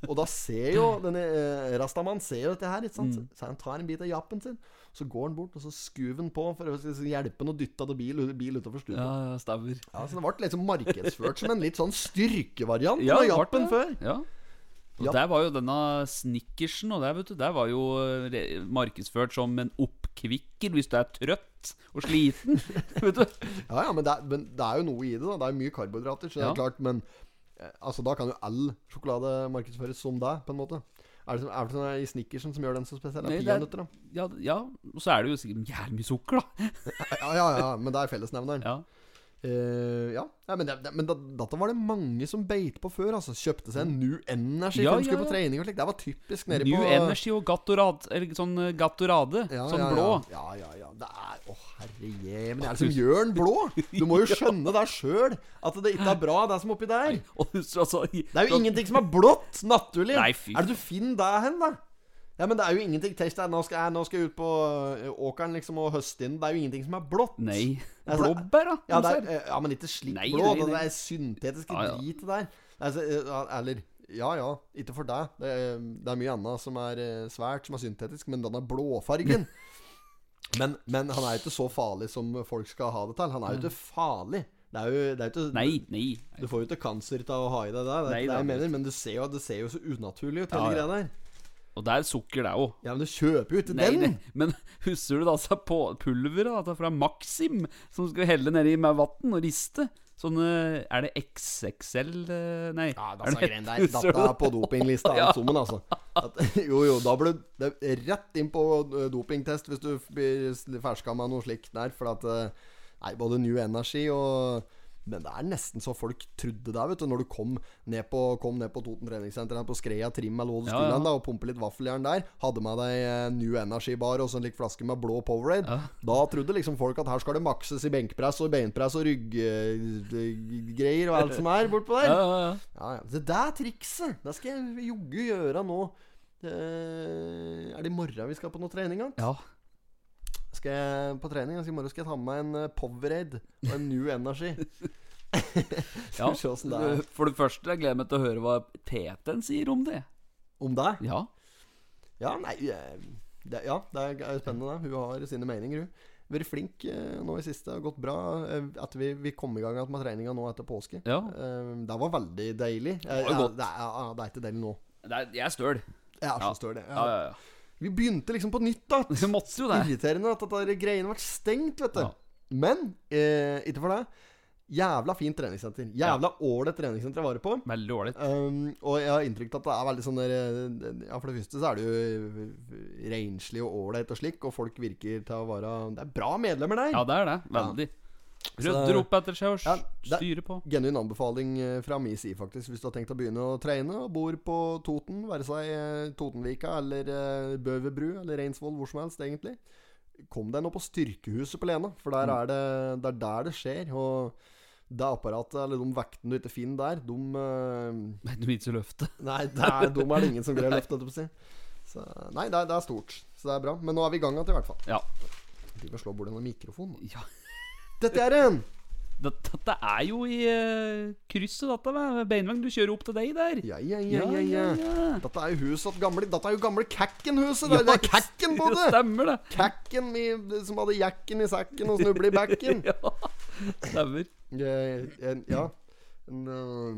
og da ser jo denne eh, Rastaman ser jo dette her, ikke sant? Mm. Så han tar en bit av jappen sin. Så går han bort og så skuver han på for å hjelpe han å dytte av bil, bil utover stupet. Ja, Ja. ja. Så det ble liksom markedsført som en litt sånn styrkevariant Ja, av jappen før. Ja. Og der var jo denne snickersen Og der, vet du, der var jo eh, markedsført som en oppkvikker hvis du er trøtt og sliten. vet du Ja, ja, men det, er, men det er jo noe i det. da Det er jo mye karbohydrater, så det er klart. Men eh, altså da kan jo all sjokolade markedsføres som det, på en måte. Er det, som, er det sånn i Snickersen som gjør den så spesiell? Nei, det er- Peanøtter, da. ja, ja, og så er det jo sikkert jævlig mye sukker, da. Ja, ja, ja, men det er fellesnevneren. Ja. Eh, ja. ja, men, det, det, men da, dette var det mange som beit på før. Altså Kjøpte seg en New Energy Ja, ja, ja, på trening. og slik Det var typisk nede New på Energy og Gatorade, eller sånn eh, Gatorade. ja, sånn blå. Ja, ja, ja. Det er Å, herre jemini. Er det som gjør den blå? Du må jo skjønne deg sjøl. At det ikke er bra, det som er oppi der. Det er jo ingenting som er blått, naturlig. Nei. Er det du finner det hen, da? Ja, men det er jo ingenting Tenk deg, nå skal jeg, nå skal jeg ut på åkeren liksom og høste inn. Det er jo ingenting som er blått. Nei. Altså, Blåbær, da? Ja, er, eh, ja, men ikke slik Nei, blå. nei, Det er syntetiske Ja, ja. dritet der. Altså, eh, eller Ja ja, ikke for deg. Det, det er mye annet som er eh, svært, som er syntetisk, men den er blåfargen. men, men han er jo ikke så farlig som folk skal ha det til. Han er jo ikke farlig. Det er jo, det er ikke Nei, nei. Du får jo ikke cancer av å ha i deg det. Det er Nei, det jeg mener, men du ser jo, det ser jo så unaturlig ut, hele ja. greia der. Og det er sukker, det òg. Ja, men du kjøper jo ikke den! nei. Men husker du da altså på pulveret da, fra Maxim som skal helle nedi med vann og riste? Sånn Er det XXL eh, Nei. Ja, disse det- greiene der. er på dopinglista, Ja. summen, altså. At, jo, jo, da blir det rett inn på eh, dopingtest hvis du blir ferska med noe slikt der. For at eh, Nei, både New Energy og Men det er nesten så folk trodde det, vet du. Når du kom ned på, kom ned på Toten treningssenter på Skreia Trim eller hva Ja, skulle ja. da, og pumpe litt vaffeljern der. Hadde med deg eh, New Energy-bar og så en lik flaske med blå Powerade. Ja. Da trodde liksom folk at her skal det makses i benkpress og beinpress og rygggreier og alt som er bortpå der. Ja, ja, ja. Ja, ja. Det der trikset, det skal jeg joggu gjøre nå. Eh, er det i morgen vi skal på noe trening? ja. Skal på trening? Altså, I morgen skal jeg ta med meg en eh, Powerade og en New Energy. ja. det. For det første, jeg gleder meg til å høre hva Teten sier om det. Om deg? Ja. Ja, nei eh, det, Ja, det er jo spennende, det. Hun har sine meninger, hun. Vært flink eh, nå i siste. Har gått bra. At vi, vi kom i gang med treninga nå etter påske. Ja. Det var veldig deilig. Det, var ja, godt. det, er, ja, det er ikke deilig nå. Det er, jeg er støl. Jeg er så Ja. støl, jeg. Ja, ja, ja. Vi begynte liksom på nytt, da. Det måtte jo det. Irriterende at dette greiene ble stengt, vet du. Ja. Men eh, ikke for det. Jævla fint treningssenter. Jævla ålreit treningssenter jeg var på. Veldig ålreit. Um, og jeg har inntrykk av at det er veldig sånn der eh, Ja, for det første så er det jo renslig og ålreit og slik, og folk virker til å være Det er bra medlemmer der. Ja, det er det. Veldig. Rydder opp etter seg og Ja, s- det- styrer på. Genuin anbefaling eh, fra min side, faktisk. Hvis du har tenkt å begynne å trene og bor på Toten, være seg eh, Totenvika eller eh, Bøverbru eller Reinsvoll, hvor som helst, egentlig. Kom deg nå på Styrkehuset på Lena, for der er det, det er der det skjer. Og det apparatet, eller de vektene du ikke finner der, de eh, Du vil ikke løfte. Nei, der, er, de er det ingen som greier å løfte, holdt jeg på å nei, det er, det er stort. Så det er bra. Men nå er vi i gang igjen, i hvert fall. Ja. Jeg driver og slår bordet med mikrofonen. ja. Dette er en! Dette, er jo i uh, krysset, dette Beinvang. Du kjører opp til deg der. Ja, ja, ja, ja, ja. ja. Dette er jo huset gamle Dette er jo gamle Kakken-huset. Det, er- det er Kakken på det! Stemmer det. Kakken som hadde jakken i sekken og snublet i bekken. Ja, stemmer. Ja. Eh,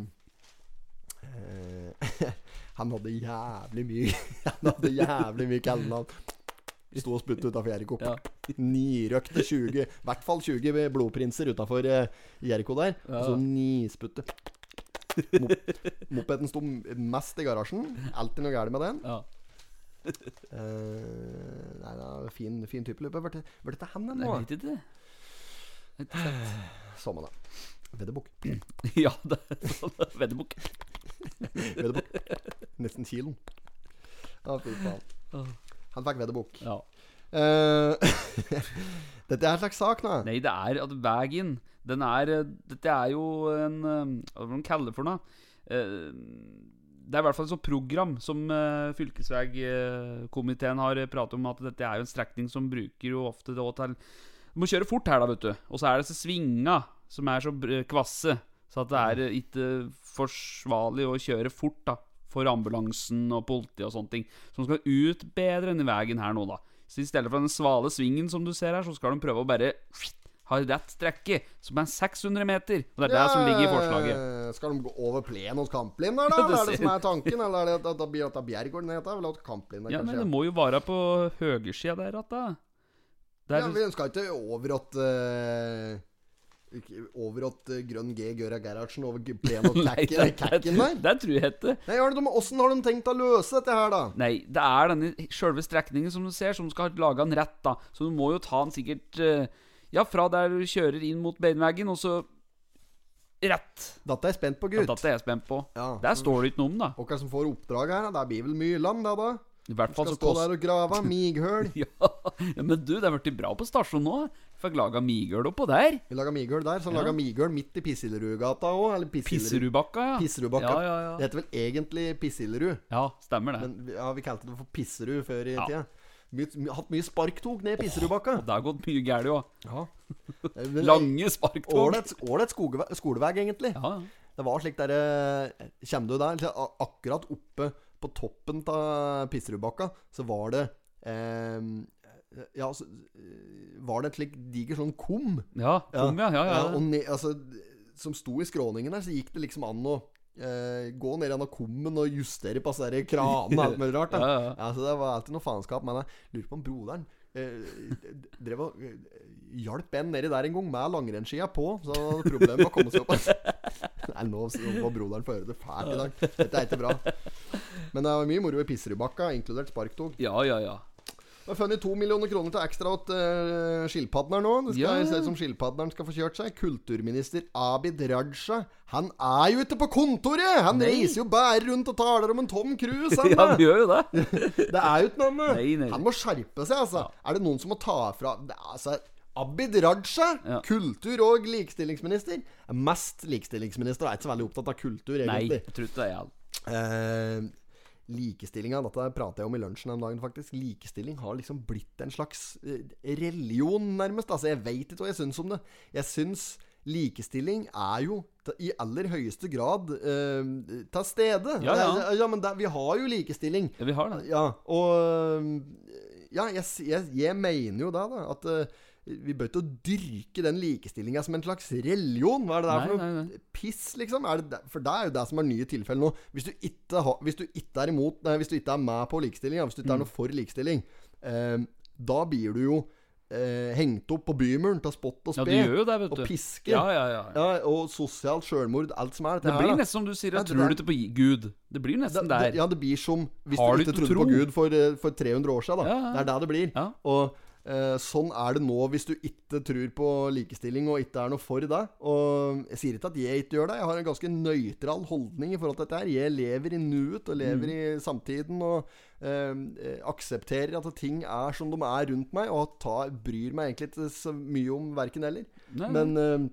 eh, han hadde jævlig mye Han hadde jævlig mye kallenavn. Sto og spyttet utafor Jeriko. Ja. Nirøkte 20 I hvert fall 20 blodprinser utafor uh, Jeriko der. Ja. Og så nisputte. Mop mopeden sto mest i garasjen. Alltid noe galt med den. Ja. Uh, nei, det er fin, fin type løper. Hvor er dette hen Jeg vet ikke. Samme det. Veddebukk. Ja, det er sånn veddebukk. Nesten kilen. Ja, fy faen. Han fikk vedderbukk. Ja. Eh, dette er en slags sak, nå. Nei, det er at veien Den er eh, Dette er jo en eh, Hva skal man kalle det for noe? Det er i hvert fall et sånt program som fylkesvegkomiteen har pratet om, at dette er jo en strekning som bruker jo ofte det til Du må kjøre fort her, da, vet du. Og så er det disse svinga som er så kvasse, så at det er ikke forsvarlig å kjøre fort, da. For ambulansen og politiet og sånne ting. Som skal ut bedre enn i veien her nå, da. Så i stedet for den svale svingen som du ser her, så skal de prøve å bare ha rett strekke, som er 600 meter. Og det er det som ligger i forslaget. Skal de gå over plenen hos Kamplin der, da? Det er det som er tanken? Eller er det at det Bjergården heter? Vel, at Kamplin er Ja, men det må jo være på høyresida der at da. Der, Ja, vi ønsker ikke over at eh, ikke Over at eh, Grønn G Gøra Gerhardsen over plen og kakken der? det tror jeg ikke. Nei, har de, hvordan har de tenkt å løse dette her, da? Nei, det er denne sjølve strekningen som du ser, som skal lage den rett, da. Så du må jo ta den sikkert eh, Ja, fra der du kjører inn mot beinveggen, og så rett. Dette er jeg spent på, Ja, gutt. Dette er jeg spent på. Ja. Der står det ikke noe om, da. Hvem som får oppdrag her? da? Det blir vel Myrland, det, da? I hvert fall Skal så stå kost... der og grave mighøl. Ja, ja, men du, det har blitt bra på stasjonen nå. Fikk laga mighøl oppå der. Vi laga mighøl der. Så Ja. laga mighøl midt i Pissillerudgata òg. Eller ja. Pisserudbakka. Ja, ja, ja. Det heter vel egentlig Pissillerud. Ja, stemmer det. Men ja, vi kalte det for Pisserud før i Ja. tida. My, hatt mye sparktog ned Pisserudbakka. Og det har gått mye galt òg. Ja. Lange sparktog. Ålreit skolevei, egentlig. Ja, ja. Det var slik der Kommer du der Akkurat oppe på toppen av Pisserudbakka Så var det eh, Ja, så eh, Var det et slik diger sånn kum Ja, kom, ja. ja, ja. og Ne, altså, Som sto i skråningen der Så gikk det liksom an å eh, Gå ned gjennom kummen Og justere på sånne kranene og alt mulig rart da. Ja, ja. Ja, så det var alltid noe faenskap Men jeg lurer på om broderen eh, Drev og eh, Hjalp en nedi der en gang Med langrennsskia på Så han hadde problemer med å komme seg opp Nei, nå må broderen få høre det fælt i dag Dette er ikke bra Men det var mye moro i Pisserudbakka Inkludert sparktog ja, ja, ja. Det har funnet to millioner kroner til ekstra åt uh, skilpadden her nå. Det skal Ja. se ut som skilpadderen skal få kjørt seg. Kulturminister Abid Raja. Han er jo ikke på kontoret! Han Nei. reiser jo bare rundt og taler om en Tom Cruise. Han, Ja, han gjør jo det. det er jo ikke noe. Han må skjerpe seg, altså. Er det noen som må ta fra det altså, Abid Raja, Ja. kultur- og likestillingsminister. Er Mest likestillingsminister. Er ikke så veldig opptatt av kultur, Nei, jeg tror det er han. Eh, Likestillinga, dette prater jeg om i lunsjen den dagen, faktisk. Likestilling har liksom blitt en slags eh, religion, nærmest. Altså, jeg veit ikke hva jeg syns om det. Jeg syns likestilling er jo i aller høyeste grad eh, til stede. Ja, ja. Eh, ja men det, vi har jo likestilling. Ja, vi har det. Ja, og Ja, jeg, jeg, jeg mener jo da, da at eh, vi bør ikke dyrke den likestillinga som en slags religion. Hva er det der Nei, for noe nei, nei. piss, liksom? Er det, der- for det er jo det som er nye tilfeller nå. Hvis du ikke, ha, hvis du ikke er imot Nei, hvis du ikke er med på likestilling, hvis du ikke er Mm. noe for likestilling, eh, da blir du jo eh, hengt opp på bymuren til spott og spe. Ja, det, og piske. Ja, ja, ja. Ja, og sosialt sjølmord. Alt som er Det, Det blir her, nesten som du sier, jeg tror du ikke på Gud. Det blir nesten Det- der. Ja, det blir som hvis Har du ikke trodde trodde på? Gud for, eh, for 300 år siden. Da. Det er det det blir. Og sånn er det nå hvis du ikke tror på likestilling og ikke er noe for det. Og jeg sier ikke at jeg ikke gjør det. Jeg har en ganske nøytral holdning i forhold til dette her. Jeg lever i nuet og lever Mm. i samtiden og eh, eh, aksepterer at ting er som de er rundt meg, og ta, bryr meg egentlig ikke så mye om verken eller. Nei, Men eh,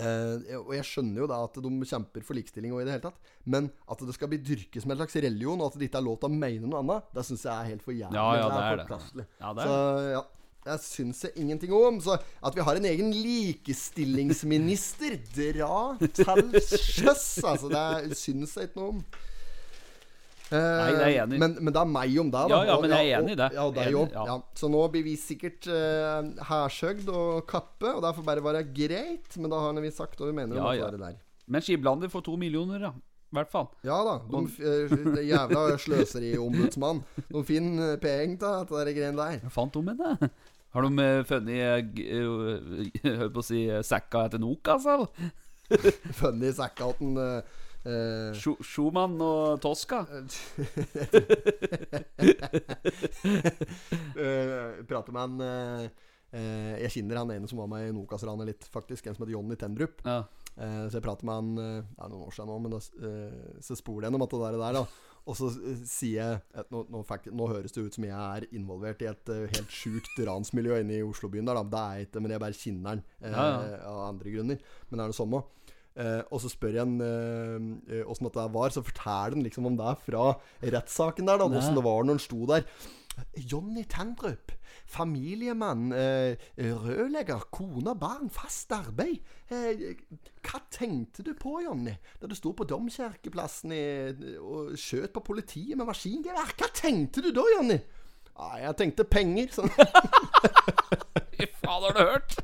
eh, og jeg skjønner jo da at de kjemper for likestilling og i det hele tatt. Men at det skal bli dyrket som en slags religion, og at det ikke er lov til å mene noe annet, det syns jeg er helt for jævlig. Ja, ja, det er det. forkastelig. Ja, det er Så ja. Det syns jeg ingenting om. Så at vi har en egen likestillingsminister, dra til sjøs! Altså, det syns jeg ikke noe om. Eh, Nei, det er jeg enig. Men, men det er meg om det, da. Ja, ja, men jeg er enig i det. Ja, deg Enig, òg. ja. Så nå blir vi sikkert uh, hærsøgd og kappe, og det får bare være greit. Men da har vi sagt hva vi mener om ja. det der. Men Skiblander får to millioner, da. I hvert fall. Ja da. De, eh, det jævla sløseriombudsmann. De finner penger til dette greiene der. Fant de med det? Har de eh, funnet Hør g- eh, på å si eh, sekka etter Nokas, altså? Funnet sekka til uh, eh, eh, Schu- Schumann og Tosca? uh, Prater med en uh, eh, Jeg kjenner han ene som var med i Nokas-ranet litt, faktisk. En som heter Jonny Tendrup. Ja. Eh, så jeg prater med han eh, Det er noen år siden nå, men da, eh, så spoler jeg gjennom at det der, der da. Og så eh, sier jeg at nå, nå, nå høres det ut som jeg er involvert i et eh, helt sjukt ransmiljø inne i Oslobyen der, da. Det er jeg ikke, men jeg bare kjenner han eh, Ja, ja. av andre grunner. Men det er det samme. Eh, og så spør jeg han eh, åssen dette var, så forteller han liksom om det fra rettssaken der, da. Åssen det var når han sto der. Jonny Tandrup, familiemann, eh, rørlegger, kone, barn, fast arbeid. Eh, hva tenkte du på, Jonny, da du sto på Domkirkeplassen i, og skjøt på politiet med maskingevær? Hva tenkte du da, Jonny? Ah, jeg tenkte penger. Sånn. Fy faen, har du hørt?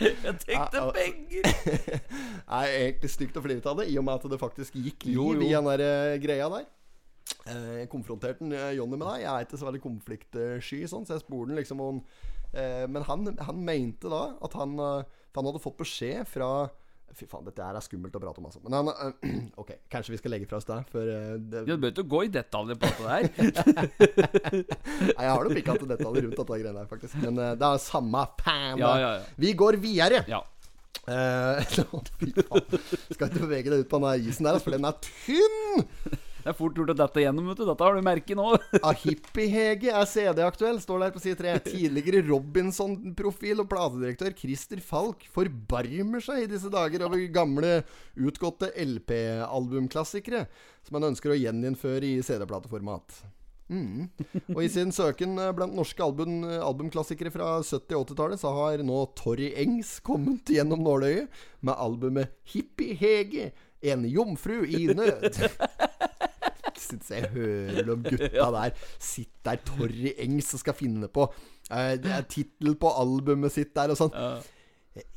Jeg tenkte Ja, ja. penger! Er egentlig stygt å flire ut av det, i og med at det faktisk gikk liv Jo, jo. i den der eh, greia der. Eh, Jeg konfronterte den, eh, Jonny med deg. Jeg er ikke så veldig konfliktsky, sånn, så jeg spurte den liksom om eh, Men han, han mente da at han, han hadde fått beskjed fra Fy faen, dette her er skummelt å prate om, altså. Men han Ok, kanskje vi skal legge fra oss det, for det, Du bør ikke gå i detaljer på dette der. Nei, Jeg har nok ikke hatt detaljer rundt dette greiene her, faktisk. Men det er samme fan. Ja, ja, ja. Vi går videre. Ja. Uh. Skal ikke bevege deg ut på den der isen der, altså, for den er tynn! Det er fort gjort å dette gjennom, vet du. Dette har du merket nå. Ahippihege er CD-aktuell, står der på side 3. Tidligere Robinson-profil og platedirektør Christer Falk forbarmer seg i disse dager over gamle, utgåtte LP-albumklassikere som han ønsker å gjeninnføre i CD-plateformat. Mm. Og i sin søken blant norske album, albumklassikere fra 70- og 80-tallet, så har nå Torry Engs kommet gjennom nåløyet med albumet Hippie-Hege, en jomfru i nød. Syns jeg hører om gutta der Sitter der Torry Engs og skal finne på eh, Det er tittel på albumet sitt der og sånn. Ja.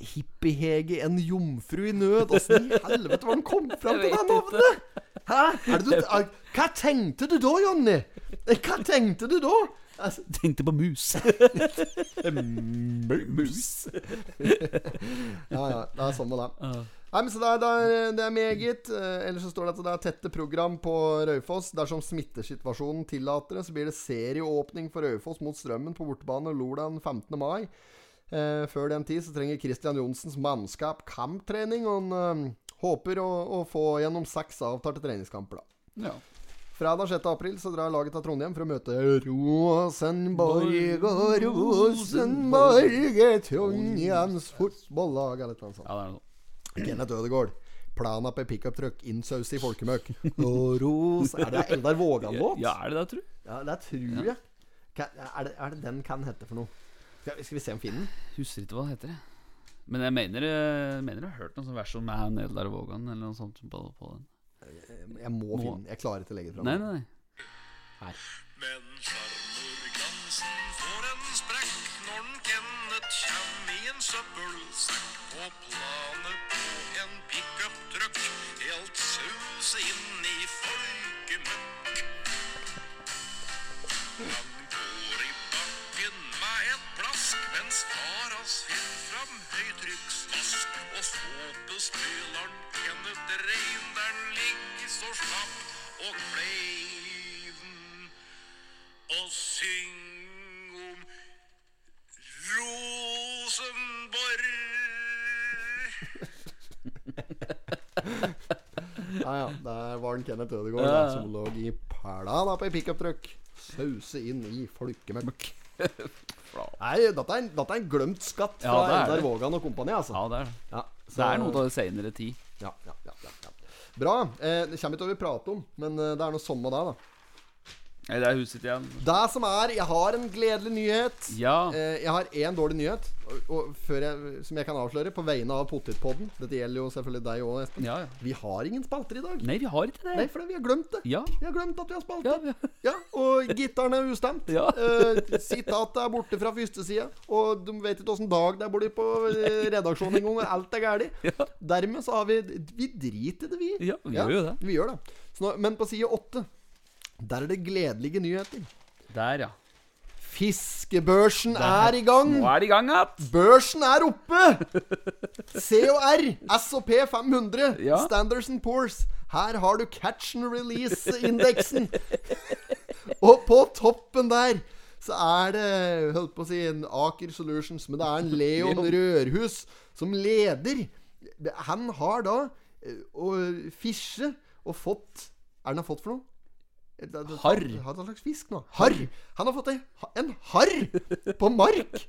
Hippiehege, en jomfru i nød. Åssen i helvete var den kom fram til det navnet? Hæ? Er du, hva tenkte du da, Jonny? Hva tenkte du da? Altså, Tenkte på mus. mus. ja, ja. Det er sånn med det. Nei, men så det er, det er, det er meget. Eh, ellers så står det at det er tette program på Raufoss. Dersom smittesituasjonen tillater det, så blir det serieåpning for Raufoss mot Strømmen på bortebane lørdag 15. mai. Eh, før den tid så trenger Christian Johnsens mannskap kamptrening, og han eh, håper å, å få gjennom seks avtalte treningskamper. da Ja. Fredag 6. april så drar laget til Trondheim for å møte Rosenborg og Rosenborg Trondheims fotballag, eller noe sånt. ja, det er noe. Kenneth Ødegaard. Plana på pickuptruck, innsaus i folkemøkk. Og ros Er det Eldar Vågan-låt? Ja, er det det, tru? Ja, det tror jeg. ja Er det, er det den kan hete for noe? Skal, skal vi se om finner den? Husker ikke hva den heter. jeg. Men jeg mener, jeg mener jeg har hørt noe sånn vers om Man Eldar Vågan eller noe sånt på, på den. Jeg må finne. Jeg klarer ikke å legge det fra Nei, nei, nei, nei. Men farmor Glansen får en sprekk når den Kenneth kjem i en søppelsekk på planet Ja, ja. Der var den Kenneth Ødegaard Ja, da, som lå i pæla da på ei pickuptruck. Sause inn i folkemøkk. Nei, dette er, en, dette er en glemt skatt Ja, fra er Eldar. Vågan og kompani, altså. Ja, det er. Ja, Det er noe av det senere tid. ja, ja, ja, ja, ja. Bra. Eh, det kommer ikke til å prate om, men eh, det er noe med det, da. Det er huset igjen. Det som er Jeg har en gledelig nyhet. Ja. Eh, jeg har én dårlig nyhet, og, og før jeg, som jeg kan avsløre, på vegne av Potetpodden. Dette gjelder jo selvfølgelig deg òg, Espen. Ja, ja. Vi har ingen spalter i dag. Nei, vi har ikke det. Nei, for vi har glemt det. Ja. Vi har glemt at vi har spalter. Ja, og gitaren er ustemt. Ja. Eh, Sitatet er borte fra første side. Og de vet ikke åssen dag det borte på eh, redaksjonen engang. Alt er galt. Ja. Dermed så har vi Vi driter i det, vi. Ja, vi gjør jo det. Vi gjør det. Så nå, men på side åtte, der er det gledelige nyheter. Der, ja. Fiskebørsen er i gang! Nå er det i gang igjen. Børsen er oppe! COR, SOP 500, Ja. Standards and Poors. Her har du catch and release-indeksen. Og på toppen der så er det Holdt på å si en Aker Solutions, men det er en Leon Rørhus som leder. Han har da eh, å fisje og fått Er det han har fått for noe? Han Harr. Hva slags fisk nå? Harr! Han har fått en, harr på mark!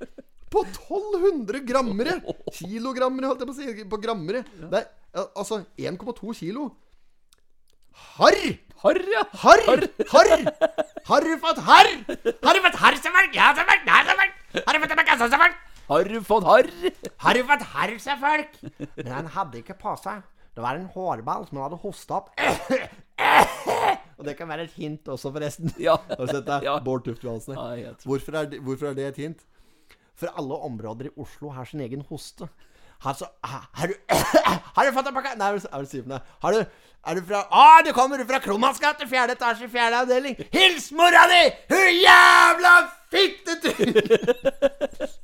På 1200 grammere! Kilogrammere, holdt jeg på å si. På grammere. Det er altså 1,2 kilo. Harr! Harr, ja. Harr! Harr! Har du fått harr? Har du fått harr som folk? Ja, som folk. Nei, som. Har du fått en kasse som folk? Har du fått harr? Har du fått harr som folk? Men han hadde ikke på seg. Det var en hårball som han hadde hosta opp. Og det kan være et hint også, forresten. Ja. Har du sett det? Ja. Bård Tufte Johansen. Ja, Hvorfor, hvorfor er det et hint? For alle områder i Oslo har sin egen hoste. Har, så, har, har du Har du fått en pakke Nei, er du sier? Har du Er du fra Å, du kommer fra Kromanns gate, fjerde etasje, fjerde avdeling. Hils mora di! Hun jævla fittetryne!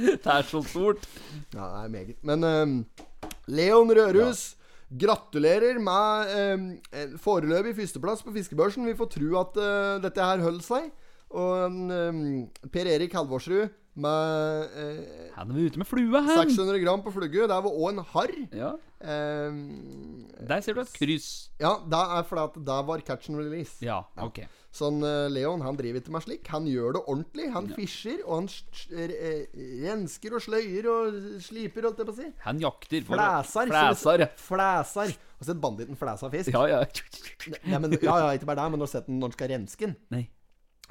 Det er så stort. Ja, det er meget. Men um, Leon Rørhus gratulerer med eh, foreløpig førsteplass på fiskebørsen. Vi får tro at eh, dette her holder seg. Og eh, Per Erik Halvorsrud med eh, Han er ute med flue, han. 600 gram på flugge. Der var òg en harr. Ja. Der ser du et kryss. ja, det er fordi at det var catch and release. Ja, ok. Sånn, eh, Leon han driver ikke med slik. Han gjør det ordentlig. Han fischer, og han eh, rensker og sløyer og sliper, holdt jeg på å si. Han jakter for Flæsar. Flæsar, ja. Flæsar. Har du sett banditten flæsa fisk? Ja, ja. Ja, men, ja, ja, ikke bare det, men du har sett den når den skal renske den. Nei.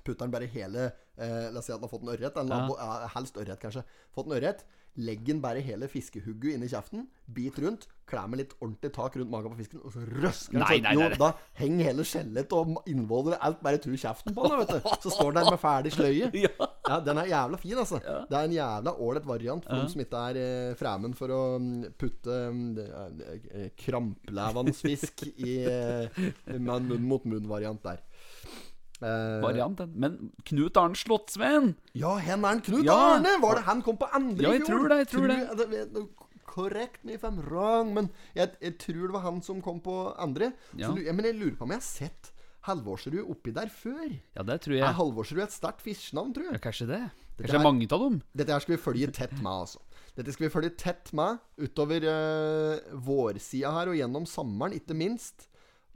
Putter den bare hele eh, La oss si at den har fått en ørret. en labo- ja, helst ørret, kanskje. Fått en ørret. Legg den bare hele fiskehugget inn i kjeften. Bit rundt. Klær med litt ordentlig tak rundt magen på fisken, og så røsker den. Nei, nei, nei, nei. Da henger hele skjelett og innvoller alt bare tur kjeften på den, vet du. Så står den der med ferdig sløye. Ja. Ja, den er jævla fin, altså. Det er en jævla ålreit variant for de som ikke er eh, fremen for å mm, putte mm, eh, kramplevende fisk i eh, munn mot munn-variant der. Eh, Varianten. Men Knut Arne Slottsveen Ja, hen er han Knut Ja. Arne! Var det han kom på andre Ja, jeg tror det, jeg tror det. det. vet- Correct me if I'm wrong, men jeg, jeg tror det var han som kom på andre. Ja. Så, men jeg lurer på om jeg har sett Halvorsrud oppi der før. Ja, det tror Er jeg. Halvorsrud et sterkt fiskenavn, tror Ja, jeg? kanskje det. Dette Kanskje det er- er mange av dem. Dette her skal vi følge tett med, altså. Dette skal vi følge tett med utover uh, vårsida her og gjennom sommeren, ikke minst.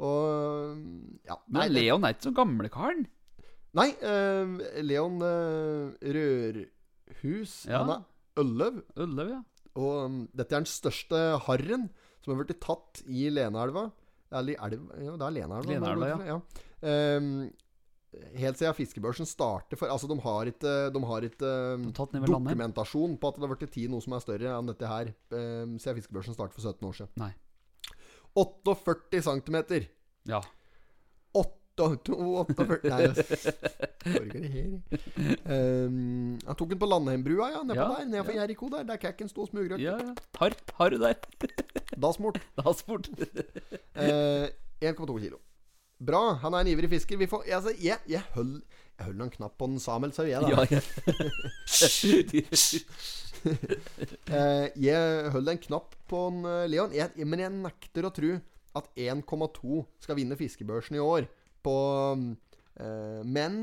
Og ja. Men Leon er ikke så gamlekaren. Nei, eh, Leon eh, Rørhus Ja. Han er Ølløv. Ølløv, ja. Og um, dette er den største harren som har blitt tatt i Leneelva. Eller elv Ja, det er Leneelva. Leneelva, ja. Ehm, helt siden fiskebørsen starter for Altså, de har ikke, de har ikke um, tatt ned ved landet. dokumentasjon på at det har blitt tid noe som er større enn dette her um, siden fiskebørsen startet for 17 år siden. Nei. 48 cm. Ja. 48 Nei, det her. Um, han tok den på Landheimbrua, ja. Nedpå Ja, der. Nedfor ja. Jericho der. Der kakken sto og smugrøk. ja, ja. Har, har du der? Dasmort. Da smurt Eh, 1,2 kilo. Bra. Han er en ivrig fisker. Vi får, altså, jeg, jeg Jeg holder en knapp på en sier jeg, da. Ja, ja. Eh, jeg holder en knapp på en eh, Leon. Jeg, men jeg nekter å tro at 1,2 skal vinne fiskebørsen i år på eh, Men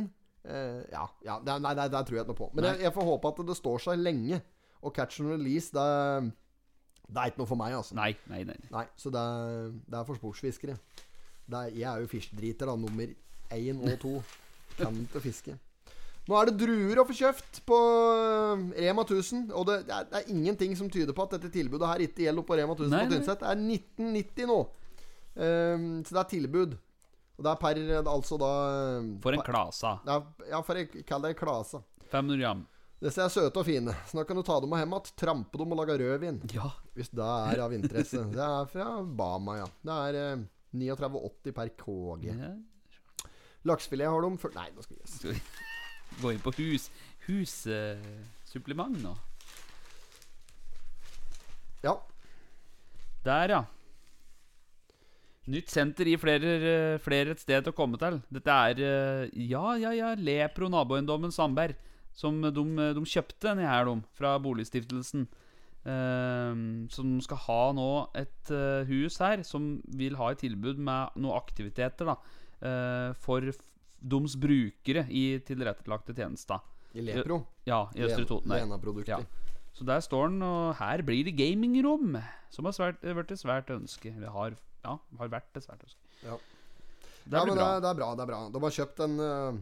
eh, Ja, ja det, nei, det, det tror jeg ikke noe på. Men jeg, jeg får håpe at det står seg lenge. Og catch and release, det, det er ikke noe for meg, altså. Nei, nei, nei. Nei, så det er, det er for sportsfiskere. Er, jeg er jo fiskedriter, da. Nummer én og to. Kan ikke fiske. Nå er det druer å få kjøpt på eh, Rema 1000. Og det, det, er, det er ingenting som tyder på at dette tilbudet her ikke gjelder på Rema 1000 Nei, på. Tynset. Det er 1990 nå. Um, så det er tilbud. Og det er per Altså da For en klasa. Ja, ja for jeg kaller det klasa. 500 gram. Disse er søte og fine. Så nå kan du ta dem med hjem igjen, trampe dem og lage rødvin. Ja. Hvis det er av interesse. Det er fra Bama, ja. Det er eh, 39,80 per KG. ja. Laksefilet har de for... Nei, nå skal vi Skal vi gå inn på hus hussupplement nå? Ja. Der, ja. Nytt senter gir flere, flere et sted å komme til. Dette er eh, Ja, ja, ja. Lepro naboeiendommen Sandberg. Som de, de kjøpte denne her, de. Fra Boligstiftelsen. Eh, som skal ha nå et eh, hus her som vil ha et tilbud med noen aktiviteter da for f- deres brukere i tilrettelagte tjenester. I Lepro. Ja, i Østre Toten. Ja. Så der står den, og her blir det gamingrom, som har svært, vært et svært ønske. Eller har, ja, har vært et svært ønske. Ja. Det ja, men bra. Det, er- det er bra. det er bra De har kjøpt en øh,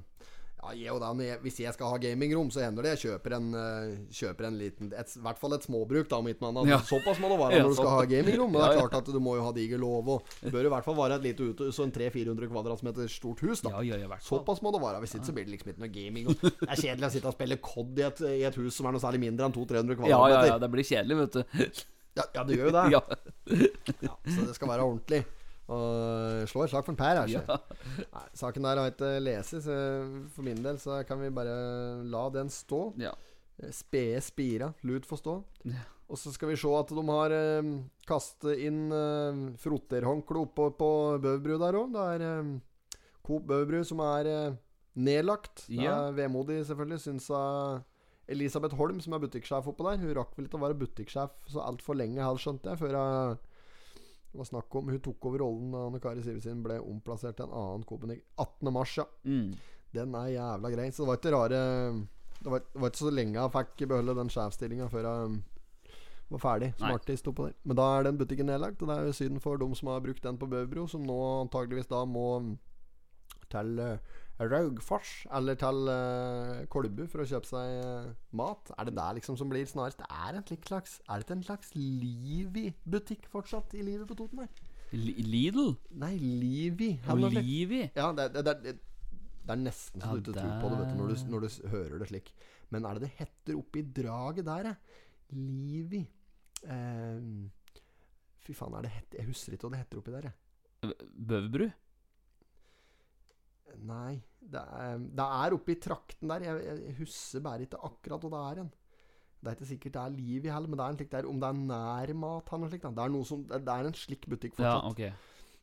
Ja, og da, Hvis jeg skal ha gamingrom, så hender det jeg kjøper en øh, Kjøper en liten et, I hvert fall et småbruk, da, om ikke annet. Ja. Såpass må det være når du skal ha gamingrom. Men det er klart at du må jo ha diger lov, og det bør i hvert fall være et lite ute, så en 300-400 kvadratmeter stort hus. da Ja, ja. Såpass må det være. Hvis ikke så blir det liksom ikke noe gaming. Og det er kjedelig å sitte og spille COD i et, i et hus som er noe særlig mindre enn 200-300 Ja, kvadratmeter. ja, ja, det blir kjedelig, vet du. Ja, ja, det gjør jo det. Ja. Ja, så det skal være ordentlig. Og slå et slag for en Per, altså. Ja. Nei, saken der har jeg ikke lest, så for min del så kan vi bare la den stå. Ja. Eh, Spede spira, lut få stå. Ja. Og så skal vi se at de har eh, kastet inn eh, frotterhåndkle oppå på Bøverbru der òg. Det er eh, Coop Bøverbru som er eh, nedlagt. Det Ja. er vemodig, selvfølgelig, syns jeg. Elisabeth Holm, som er butikksjef oppå der, hun rakk vel ikke å være butikksjef så altfor lenge, her, skjønte jeg, før jeg det var snakk om Hun tok over rollen da Anne Kari Sivertsen ble omplassert til en annen Coop-butikk. 18. mars, ja. Mm. Den er jævla grei. Så det var ikke rare Det var, det var ikke så lenge jeg fikk beholde den sjefsstillinga før jeg var ferdig som artist oppå der. Men da er den butikken nedlagt, og det er jo synd for dem som har brukt den på Bøbro som nå antageligvis da må til Raugfors eller til uh, Kolbu for å kjøpe seg uh, mat. Er det der liksom som blir snarest? Det er en slags Er det ikke en slags Livi-butikk fortsatt i livet på Toten her? Li- Lidl? Nei, Livi. Og Livi? ja, det, det, det, det er nesten så Ja, du ikke tror på det vet du, når, du, når du hører det slik. Men er det det heter oppi draget der, ja? Livi Ehm, Fy faen, er det hett, Jeg husker ikke hva det heter oppi der, jeg. Bøverbru? Nei, det er, det er oppi trakten der. Jeg, jeg, husker bare ikke akkurat hvor det er hen. Det er ikke sikkert det er liv i heller, men det er en slik der, om det er nærmat eller noe slikt. Det er, noe som, det, er en slik butikk Ja, okay.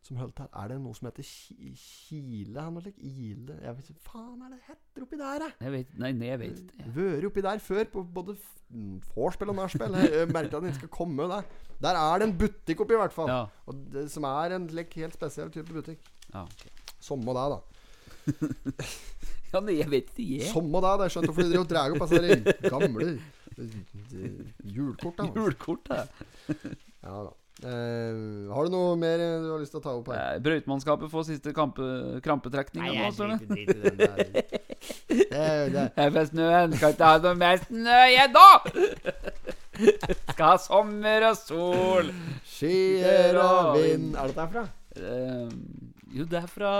Som holdt her. Er det noe som heter Ki- Kile eller noe slikt? Ile Jeg vet ikke Faen, er det heter oppi der, jeg? Jeg vet, nei, nei, jeg vet ikke. Vært oppi der før, på både mm, vorspiel og nachspiel. Jeg merker at den skal komme der. Der er det en butikk oppi, i hvert fall. Ja. Og det, som er en like, helt spesiell type butikk. Ja, okay. Samme det, da. ja, men jeg vet ikke, jeg. Samme det. Det er skjønt for de drar opp disse de gamle eh, julkort. da Ja da. Eh, har du noe mer du har lyst til å ta opp her? Eh, Brøytemannskapet får siste kampe, krampetrekning. Nei, jeg driter i den der. Det, det, Jeg får snøen. Skal ikke ha noe mer snø igjen, da! Skal ha sommer og sol. Skyer og vind Er det derfra? Eh, jo, det er fra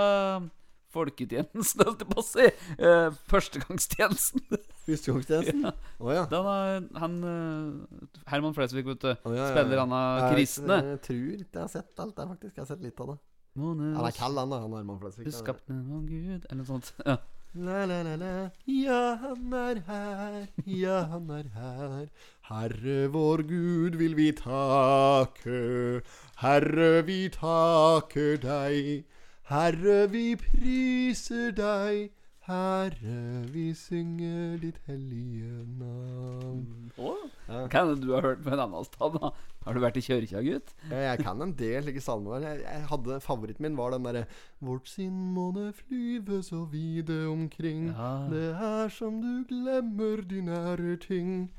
folketjenesten, holdt jeg på å si. Eh, førstegangstjenesten. Førstegangstjenesten? Å ja. Den er, han eh, Herman Flesvig, vet du. Oh, ja, ja, ja. Spiller han av kristne. Jeg tror ikke jeg har sett alt det, faktisk. Jeg har sett litt av det. Måne, Han er kald, han da. Han Herman Flesvig. Du skapte av Gud Eller noe sånt. Ja. La, la, la, la. Ja, han er her, ja, han er her. Herre vår Gud vil vi takke. Herre, vi takker deg. Herre, vi priser deg. Herre, vi synger ditt hellige navn. Ja. Kan det du har hørt på en annen stad, da. Har du vært i kjørkja, gutt? Ja, Jeg kan en del slike salmer. Jeg, jeg hadde, favoritten min var den derre Vårt sinn måne flyve så vide omkring. Ja. Det er som du glemmer de nære ting.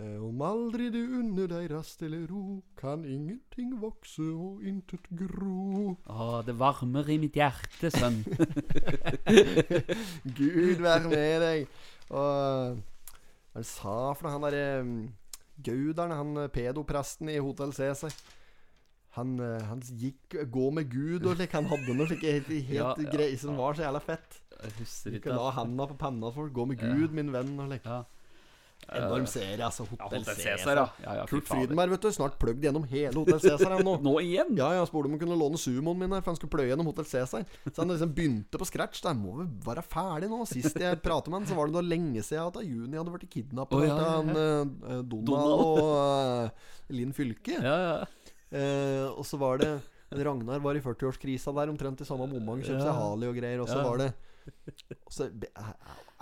Eh, Om aldri du unner deg rast eller ro, kan ingenting vokse og intet gro. Å, det varmer i mitt hjerte, sønn. Gud være med deg. Og hva er det sa for noe? Han derre um, Gauderen, han eh, pedopresten i Hotell Cæsar. Han, eh, han gikk gå med Gud og slik. Han hadde noe slik helt, helt Ja, ja, greier som var så jævla fett. Jeg husker ikke la handa på panna for Gå med Ja. Gud, min venn. Og slik. Ja. Enorm serie, altså. Hotell Hotel Cæsar. Ja. ja, ja Kurt. Frydenberg, vet du. Snart pløgd gjennom hele Hotell Cæsar nå. Nå igjen? Ja, jeg spurte om han kunne låne sumoen min her, for han skulle pløye gjennom Hotell Cæsar. Så han liksom begynte på scratch. Da må vi være ferdig nå. Sist jeg pratet med han, så var det da lenge siden at Juni hadde vært kidnappet oh, ja, av ja, han, eh, Donald, Donald. og eh, Linn Fylke. Ja, ja. Eh, og så var det Ragnar var i 40-årskrisa der, omtrent i samme moment. Kjøpte seg Ja. Harley og greier. Og så Ja. var det og så,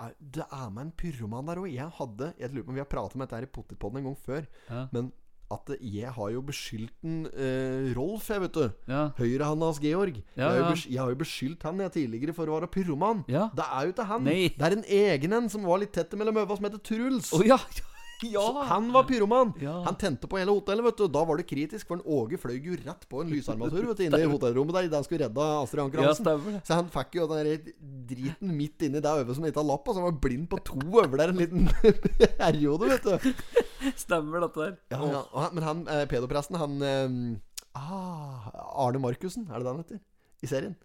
er- Det er med en pyroman der òg. Jeg hadde Jeg lurer på om vi har pratet om dette her i Pottitpodden en gang før. Ja. Men at jeg har jo beskyldt en eh, Rolf, jeg, vet du. Ja. Høyrehånda hans Georg. Ja, jeg, har jo ja. jeg har jo beskyldt han jeg tidligere for å være pyroman. Ja. Det er jo ikke han. Nei. Det er en egen en som var litt tett mellom øva, som heter Truls. Å ja! Ja. Han var pyroman. Ja. Han tente på hele hotellet. vet du Da var det kritisk, for en Åge fløy jo rett på en lysarmatur vet du, inne i hotellrommet der da han skulle redde Astrid Anker Hansen. Ja, så han fikk jo den driten midt inni det øyet som ikke har lapp, og så han var blind på to øver der en liten periode, vet du. Stemmer dette der. Ja, ja. Han, men han eh, pedopresten, han eh, ah, Arne Markussen, er det det han heter? I serien.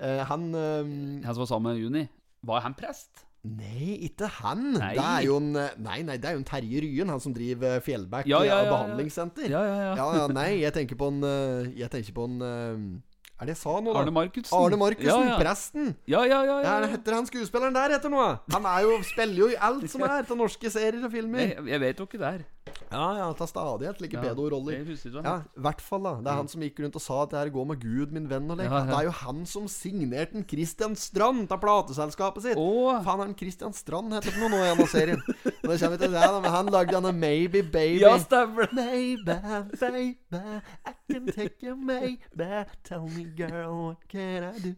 Eh, han eh, Han som var sammen med Juni. Var han prest? Nei, ikke han. Nei. Det er jo en eh, Nei, nei, det er jo en Terje Ryen, han som driver Fjellback Ja, ja, eh, ja, ja. behandlingssenter. Ja, ja, ja. Ja, ja, nei, jeg tenker på en eh, Jeg tenker på en eh, Er det jeg sa nå, da? Arne Markussen. Arne Markussen, presten. Ja, ja, ja. Ja, ja, heter han skuespilleren der etter noe? Han er jo, spiller jo i alt som er av norske serier og filmer. Nei, jeg vet jo ikke der. Ja, ja, til stadighet Like Ja, pedoroller. Ja, i hvert fall, da. Det er han som gikk rundt og sa at det her går med Gud, min venn, og lek. Ja, ja. Det er jo han som signerte en Christian Strand til plateselskapet sitt. Oh. Faen, er han Christian Strand heter for noe nå i denne serien? Og det kommer til det, da, men han lagde denne Maybe Baby. Ja, stemmer. Maybe, baby, I can take you, maybe. Tell me, girl, what can I do?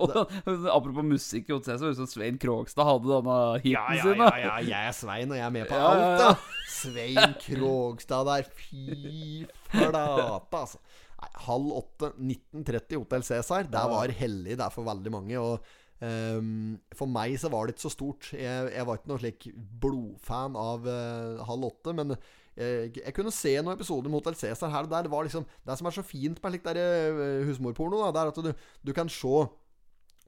Og, apropos musikk, så det ut som Svein Krogstad hadde denne hiten Ja, ja, sin. ja, ja, jeg er Svein, og jeg er med på Ja, ja, alt, ja. da. Svein Krogstad der. Fy flate, altså. Nei, halv åtte, 1930, Hotell Cæsar. Det var hellig, det er for veldig mange. Og um, for meg så var det ikke så stort. Jeg, jeg var ikke noe slik blodfan av uh, halv åtte, men jeg, jeg kunne se noen episoder med Hotell Cæsar her og der. Det var liksom Det som er så fint med slik eh, husmorporno, da, det er at du, du kan se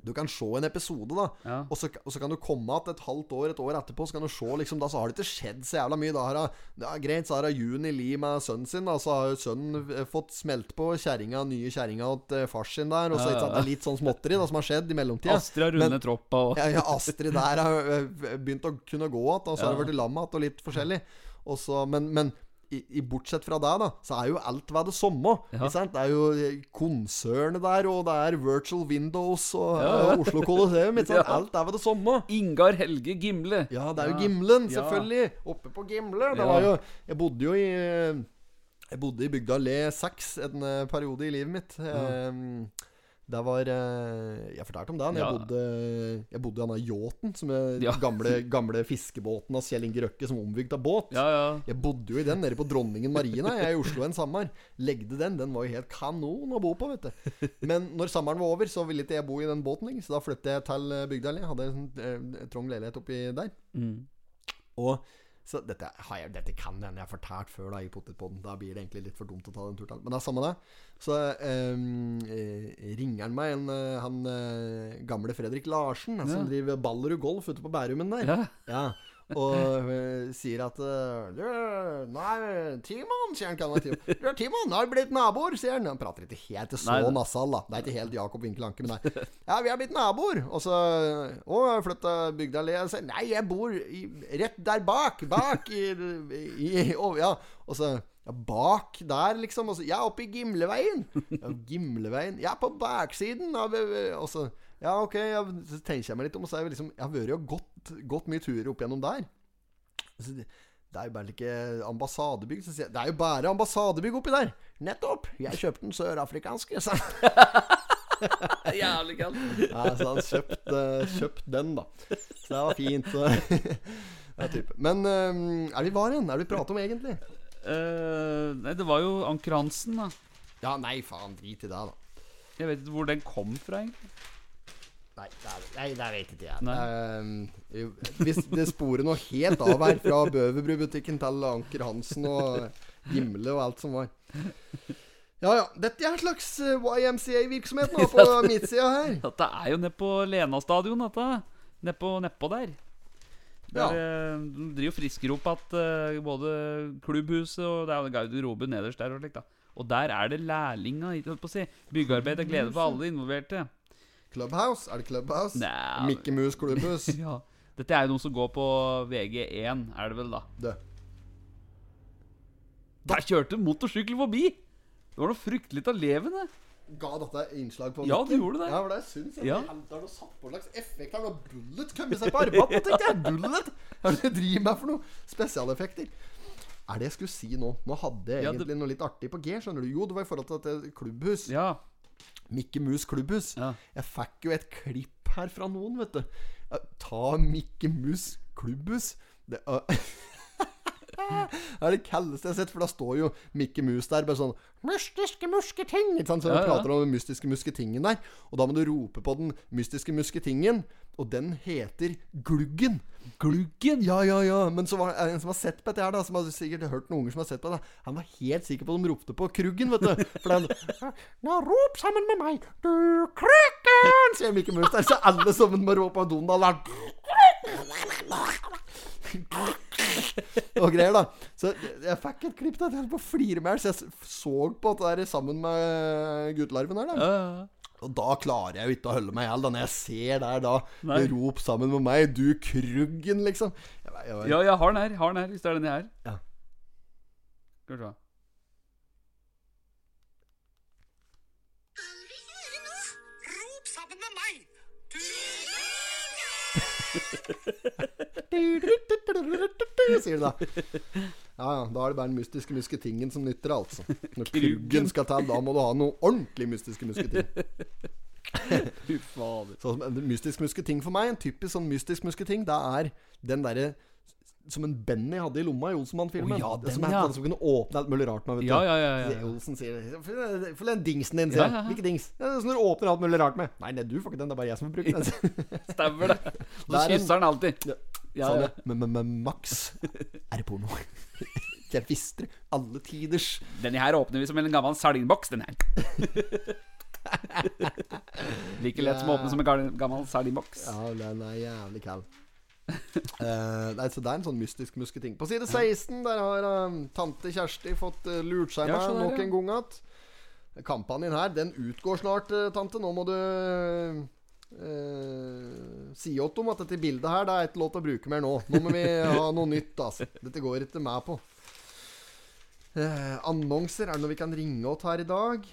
du kan se en episode, da. Ja. Og, så, og så kan du komme igjen et halvt år, et år etterpå, så kan du se liksom, Da så har det ikke skjedd så jævla mye. Da har ja, Greit, så har Juni Li med sønnen sin. Da, så har sønnen eh, fått smelt på kjerringa, nye kjerringa til far fars sin der. Og så Ja, ja, det er litt sånn småtteri da, som har skjedd i mellomtida. Astrid har rundet troppa og Ja, Astrid der har eh, begynt å kunne gå igjen, og så har hun vært lam igjen og litt forskjellig. Også, men, men i, i bortsett fra det, da, så er jo alt ved det samme. Ja. Det er jo eh, konsernet der, og det er Virtual Windows og Ja, eh. Oslo Colosseum. Ja. Alt er ved det samme. Ingar Helge Gimle. Ja, det er jo Ja. Gimlen, Ja. selvfølgelig. Oppe på Gimle. Det Ja. var jo Jeg bodde jo i Jeg bodde i bygda Le 6 en eh, periode i livet mitt. Eh, Det var eh, Jeg fortalte om det. når Ja. Jeg bodde Jeg bodde i denne yachten, som er Ja. gamle, gamle fiskebåten av Kjell Inge Røkke, som ombygd av båt. Ja, ja. Jeg bodde jo i den nede på Dronningen Marina Jeg er i Oslo en sommer. Legde den. Den var jo helt kanon å bo på, vet du. Men når sommeren var over, så ville ikke jeg bo i den båten lenger. Så da flyttet jeg til eh, Bygdøy. Jeg hadde en eh, trang leilighet oppi der. Mm. Og så dette, jeg, dette kan hende jeg har fortalt før da i Potetpodden. Da blir det egentlig litt for dumt å ta den turen. Men det er samme det. Så ehm, eh, ringer han meg, en, eh, han eh, gamle Fredrik Larsen, han som Ja. driver Ballerud Golf ute på Bærumen der. Ja. Ja. Og eh, sier at eh, du, Nei, Timon, sier han. Kan Timon. Du, Timon, har blitt naboer, sier han. Han prater ikke helt så Nei, det- nasal, da. Det er ikke helt Jakob Winkel Anke, men nei. Ja, vi har blitt naboer. Og så Å, jeg flytta bygda le. Sier, Nei, jeg bor i, rett der bak. Bak i, i å, Ja. Og så ja, bak der, liksom. Og så, ja, oppe i Gimleveien. Ja, Gimleveien. Ja, på baksiden av Og så Ja, ok. Ja, så tenker jeg meg litt om, og så har jeg liksom Jeg har vært og gått, gått mye turer opp gjennom der. Så det, det er jo bare ikke ambassadebygg. Så sier jeg det er jo bare ambassadebygg oppi der. Nettopp! Jeg kjøpte den sørafrikanske, sa han. Jævlig kaldt. Ja, så han kjøpt, eh, kjøpt den, da. Så det var fint. ja, type. Men um, er vi var igjen? Er det vi prater om egentlig? Uh, nei, det var jo Anker Hansen, da. Ja, nei, faen. Drit i det, da. Jeg vet ikke hvor den kom fra, egentlig. Nei, det, vet ikke jeg. Nei. Eh, hvis det sporer noe helt av her, fra Bøverbru-butikken til Anker Hansen og Gimle og alt som var. Ja ja. Dette er en slags eh, YMCA-virksomhet nå på midtsida her. Dette er jo nede på Lena stadion, dette. Nedpå nedpå der. Ja. Eh, De driver frisker opp at eh, både klubbhuset og det er garderobe nederst der. Og slik, Og der er det lærlinga. si Byggearbeid er glede for alle involverte. Clubhouse? Er det Clubhouse? Nei, Mikke Mus klubbhus? ja. Dette er jo noen som går på VG1, er det vel, da. Det. Der kjørte en motorsykkel forbi! Det var noe fryktelig av levende. Ga dette innslag på Ja, det gjorde det. Ja, for det syns jeg. Ja. Det er noe satt på slags effekt her. Noe Bullet kommer seg på armene, tenkte jeg. Bullet? Hva er det du driver med for noe spesialeffekter? er det jeg skulle si nå? Nå hadde jeg Ja, det- egentlig noe litt artig på G, skjønner du. Jo, det var i forhold til dette klubbhus. Ja. Mikke Mus klubbhus. Ja. Jeg fikk jo et klipp her fra noen, vet du. Ta Mikke Mus klubbhus. Det er det er det kaldeste jeg har sett, for da står jo Mikke Mus der bare sånn 'Mystiske musketing'. Ikke sant? Så Ja, ja. prater om den mystiske musketingen der. Og da må du rope på den mystiske musketingen, og den heter Gluggen. Gluggen? Ja, ja, ja. Men så var det en som har sett på dette her, da, som har sikkert hørt noen unger som har sett på det. Han var helt sikker på at de ropte på Kruggen, vet du. For den Nå rop sammen med meg, du Kruggen! Sier Mikke Mus der. Så alle sammen må rope på Donald. Og greier, da. Så jeg fikk et klipp der jeg holdt på å flire med så jeg så på dette er sammen med guttelarven her, da. Ja, Ja, ja. Og da klarer jeg jo ikke å holde meg i hjel, når jeg ser der da Nei. Rop sammen med meg, du Kruggen, liksom. Jeg, jeg, ja, jeg har den her. Har den her, hvis det er den jeg er. Ja. Skal vi se. Sier du da. Ja, ja, da er det bare den mystiske musketingen som nytter, altså. Når Kruggen skal til, da må du ha noe ordentlig mystiske musketing. Fy fader. Så en mystisk musketing for meg, en typisk sånn mystisk musketing, det er den derre som en Benny hadde i lomma i Olsenmann-filmen. Å, ja, den, som, ja. som kunne åpne alt mulig rart med, vet du. Ja, ja, ja, ja. Olsen sier Få den dingsen din, sier jeg. ja, ja. Hvilken dings? Ja, som du åpner alt mulig rart med. Nei, nei, du får ikke den, det er bare jeg som får bruke den. Stemmer det. Så er kysser han alltid. Ja. Ja, men, men Max, er det porno? jeg visste det. Alle tiders. Denne her åpner vi som en gammel sardinboks, den her. like lett som å åpne som en gammel sardinboks. Ja, den er jævlig kald. uh, nei, så det er en sånn mystisk musketing. På side 16 Der har uh, tante Kjersti fått uh, lurt seg Ja, med nok en gang igjen. Kampanjen her, den utgår snart, eh, tante. Nå må du eh, si åt dem at dette bildet her Det er ikke lov til å bruke mer nå. Nå må vi ha noe nytt, altså. Dette går ikke meg på. Uh, annonser. Er det noe vi kan ringe oss her i dag?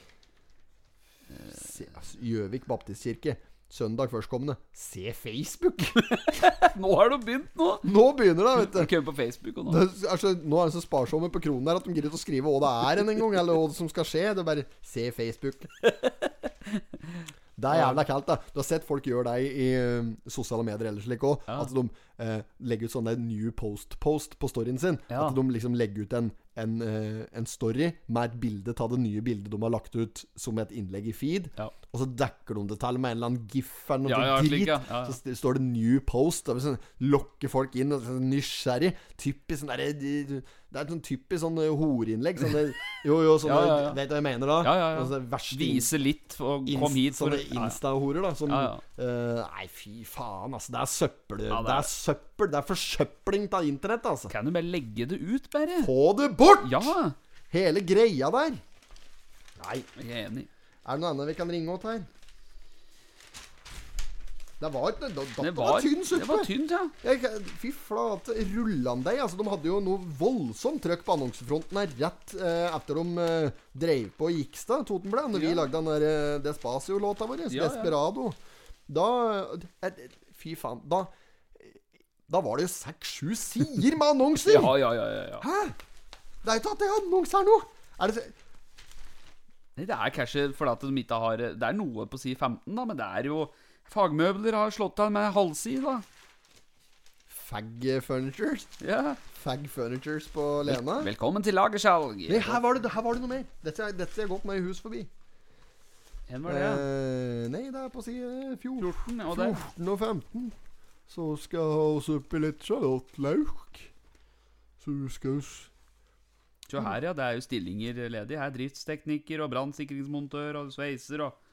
Altså, Gjøvik baptistkirke. Søndag førstkommende. Se Facebook! Nå har du begynt, nå! Nå begynner det, vet du. Okay, på Facebook nå. Det, er så, nå er de så sparsomme på kronen der at de gidder ikke å skrive hva det er en gang, eller hva som skal skje. Det er bare se Facebook. Det er jævla kaldt, da. Du har sett folk gjøre det i eh, sosiale medier eller slik òg. Ja. At de eh, legger ut sånn new post-post på storyen sin. Ja. At de liksom legger ut en, en, eh, en story med et bilde av det nye bildet de har lagt ut som et innlegg i feed. Ja. Og så dekker de det til med en eller annen gif eller noe Ja, ja, drit. ja. Ja, ja. Så st- står det 'new post'. Og sånn, lokker folk inn. Og sånn, nysgjerrig. Typisk sånn der, Det er et sånn typisk sånn eh, horeinnlegg. Sånn, jo, jo, sånn Ja, ja, ja. Vet du hva jeg mener da? Ja, ja, ja. Altså, Vise litt og kom hit for Sånne ja, ja. Insta-horer, da. Som Ja, ja. eh, Nei, fy faen, altså. Det er søppel. Ja, det, det er er søppel. Det er forsøpling av internett, altså. Kan du bare legge det ut, bare? Få det bort! Ja, Hele greia der. Nei. jeg er enig. Er det noe annet vi kan ringe åt her? Det var, det, det, Det var, var tynn suppe. det var tynt, ja. Jeg, fy flate, rullandeig. Altså, de hadde jo noe voldsomt trøkk på annonsefronten her rett eh, etter de eh, dreiv på Gikstad, Totenblad, når vi lagde den der eh, Despacio-låta vår, Ja, ja. Da eh, Fy faen. Da Da var det jo seks-sju sider med annonser! Ja, ja, ja, ja, ja. Hæ? Det er ikke at det er annonse her nå! Er det Nei, Det er kanskje fordi at de ikke har Det er noe på side 15, da, men det er jo Fagmøbler har slått av med halvside, da. Fag Furnitures? Ja. Fag Furnitures på Lena? Velkommen til lagersalg. Her her var det noe mer. Dette, dette er gått meg i hus forbi. Hvor var det? Eh, nei, det er på side 14. 14, og 14 og 15. Så skal vi ha oss oppi litt sjalottløk. Så skal vi Se her, ja. Det er jo stillinger ledig. Her driftstekniker og brannsikringsmontør og sveiser og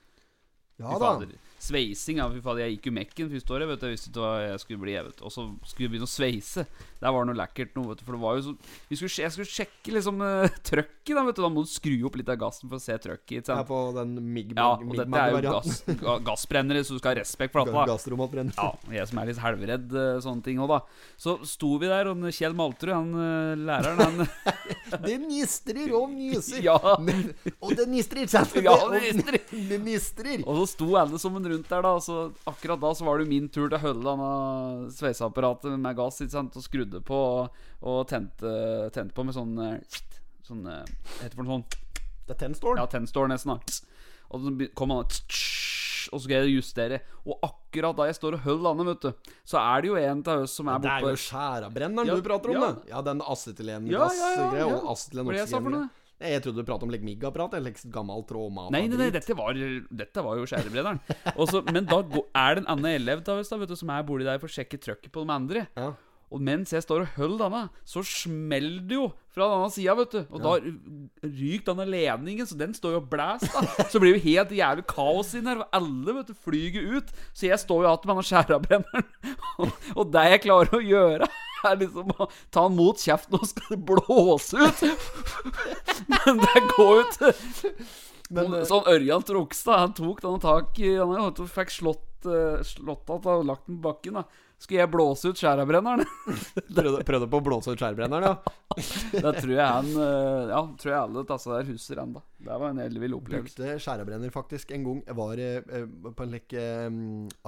Ja da. Sveising, ja. Fy fader, jeg gikk jo Mekken første året, vet du. Jeg visste ikke hva jeg skulle bli. Og så skulle jeg begynne å sveise. Der var det noe lekkert noe, vet du. For det var jo så vi skulle, Jeg skulle sjekke liksom uh, trøkket, da, vet du. Da må du skru opp litt av gassen for å se trøkket. Sant? på den mig Ja, og dette er jo gass, gassbrennere, så du skal ha respekt for dette. Gassromatbrenner. Ja, jeg som er litt helvredd eh, sånne ting òg, da. Så sto vi der, og Kjell Malterud, han eh, læreren, han Det nistrer og nyser. Ja. Men, og det nistrer, sant? Ja, det nistrer. Det nistrer. Og så sto alle som en rundt der, da. Så akkurat da så var det min tur til å holde denne sveiseapparatet med gass ikke sant? og skrudde på og, og tente, tente på med sånn eh, Sånn eh, Hva heter det for noe sånn Det er tennstål. Ja, tennstår nesten, da. Og så kom han og så skal jeg justere. Og akkurat da jeg står og holder landet, vet du, så er det jo en av oss som er borte. Det er jo skjærabrenneren Ja, du prater om, ja. det. Ja, den acetylengass-greia. Ja, ja, ja, ja. og acetylenoksygen. Jeg trodde du pratet om legmigg-apparat. Eller gammel trådmat. Nei, nei, nei, dette var, dette var jo skjærebrenneren. Men da er det en annen elev da, vet du, som er borti der for å sjekke trøkket på de andre. Ja. Og mens jeg står og holder denne, så smeller det jo fra den andre sida, vet du. Og da ryker denne ledningen, så den står jo og blæser, da. Så blir det jo helt jævlig kaos inn her, og alle, vet du, flyger ut. Så jeg står jo igjen med denne skjærabrenneren. Og, og det jeg klarer å gjøre, er liksom å ta den mot kjeften, og skal det blåse ut. Men det går jo til Men, eh, Sånn Ørjan Trogstad, han tok denne tak i og fikk slått, uh, slått at lagt den på bakken. da Skulle jeg blåse ut skjærabrenneren? prøvde, prøvde på å blåse ut skjærabrenneren, ja. Da tror jeg han eh, Ja, tror jeg alle disse der husker ennå. Det var en ellevill opplevelse. Brukte skjærebrenner faktisk en gang. Jeg var eh, eh, på en lekk eh,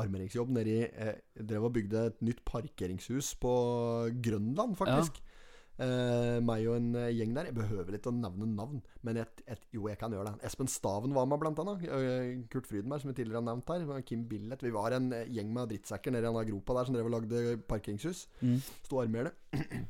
armeringsjobb nedi eh, Drev og bygde et nytt parkeringshus på Grønland, faktisk. Eh, meg og en eh, gjeng der. Jeg behøver ikke å nevne navn, men et, et, jo, jeg kan gjøre det. Espen Staven var med, blant annet. Eh, Kurt Frydenberg, som vi tidligere har nevnt her. Kim Billett. Vi var en gjeng med drittsekker nede i den gropa der som drev og lagde parkeringshus. Sto og armerte.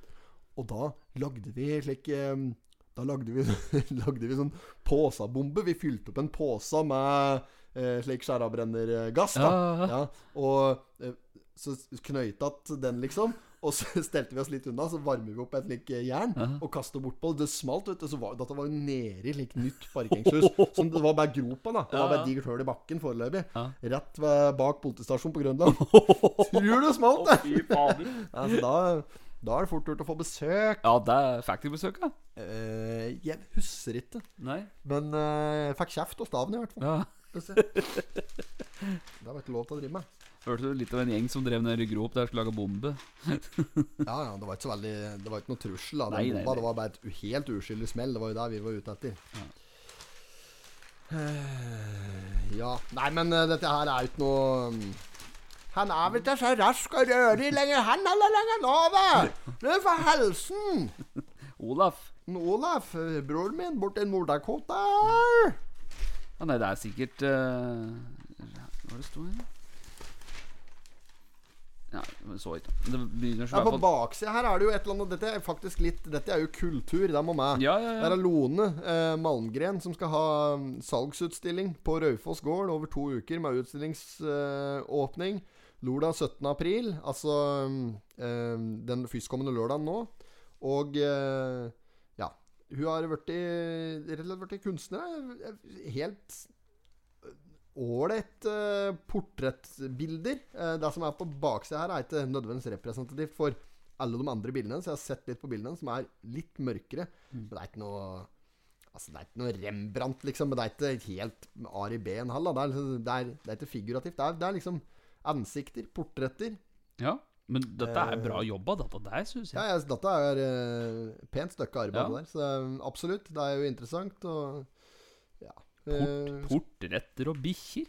Og da lagde vi slik Da lagde vi, lagde vi sånn påsabombe. Vi fylte opp en påse med eh, slik skjærabrennergass. Ja, Ja, Ja, og så knøyta den, liksom. Og så stelte vi oss litt unna, så varmer vi opp et slikt jern uh jern og kaster bortpå. Det smalt, vet du. Så var, dette var jo nede i slik nytt parkeringshus. Som det var bare gropa, da. Det var bare digert hull i bakken foreløpig. Rett ved, bak politistasjonen på Grønland. Tror du det smalt, det? Ja, så da, da er det fort gjort å få besøk. Ja, det fikk de besøk da? Uh, jeg husker ikke. Nei. Men uh, jeg fikk kjeft og Staven, i hvert fall. Ja. Det var ikke lov til å drive med. Hørte du litt av en gjeng som drev ned i grop der skulle lage bombe? Ja, ja, det var ikke så veldig Det var ikke noe trussel. da Nei, nei, bomba, nei. Det var bare et helt uskyldig smell. Det var jo det vi var ute etter. Ja. Ja Nei, men eh, dette her er jo ikke noe mm, Han er vel ikke så rask og rørig lenger, han heller lenger nå, da! Det er for helsen! Olaf. Olaf, eh, broren min, borti Nord-Dakota. Ja, nei, det er sikkert uh, Hva er det står her? Ja, så ikke. Det begynner så Ja, På baksida her er det jo et eller annet Dette er faktisk litt Dette er jo kultur. Det må med. Ja, ja, Det er. Lone eh, Malmgren som skal ha mm, salgsutstilling på Raufoss gård over to uker med utstillingsåpning. Lørdag 17. april, altså mm, eh, den førstkommende lørdagen nå. Og eh, ja. Hun har blitt kunstner. eh, Helt ålreit uh, portrettbilder. Uh, det som er på baksida her, er ikke nødvendigvis representativt for alle de andre bildene. Så jeg har sett litt på bildene som er litt mørkere. Men det er ikke noe Altså Det er ikke noe Rembrandt, liksom. Men det er ikke helt Ari Behn heller. Det er, liksom, det, er, det er ikke figurativt. Det er, det er liksom ansikter, portretter. Ja, men dette er bra jobba, dette der, syns Ja, jeg. jeg, dette er uh, pent stykke arbeid Ja. der. Så absolutt. Det er jo interessant. Og ja. Port, Eh, portretter og bikkjer.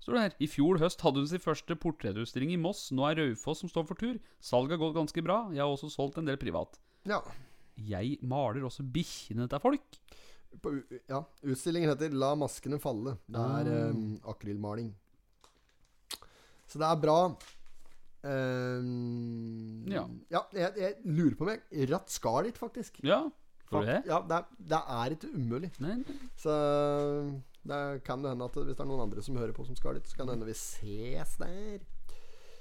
Står det her. I fjor høst hadde hun sin første portrettutstilling i Moss. Nå er Raufoss som står for tur. Salget har gått ganske bra. Jeg har også solgt en del privat. ja. Jeg maler også bikkjene til folk. På, ja. Utstillingen heter 'La maskene falle'. Det er mm. um, akrylmaling. Så det er bra. Um, Ja. jeg, jeg lurer på om jeg ratt skal dit, faktisk. Ja, får du det? Ja, det, er, det er ikke umulig. Nei, nei. Så det kan det hende at hvis det er noen andre som hører på som skal dit, så kan det hende vi ses der.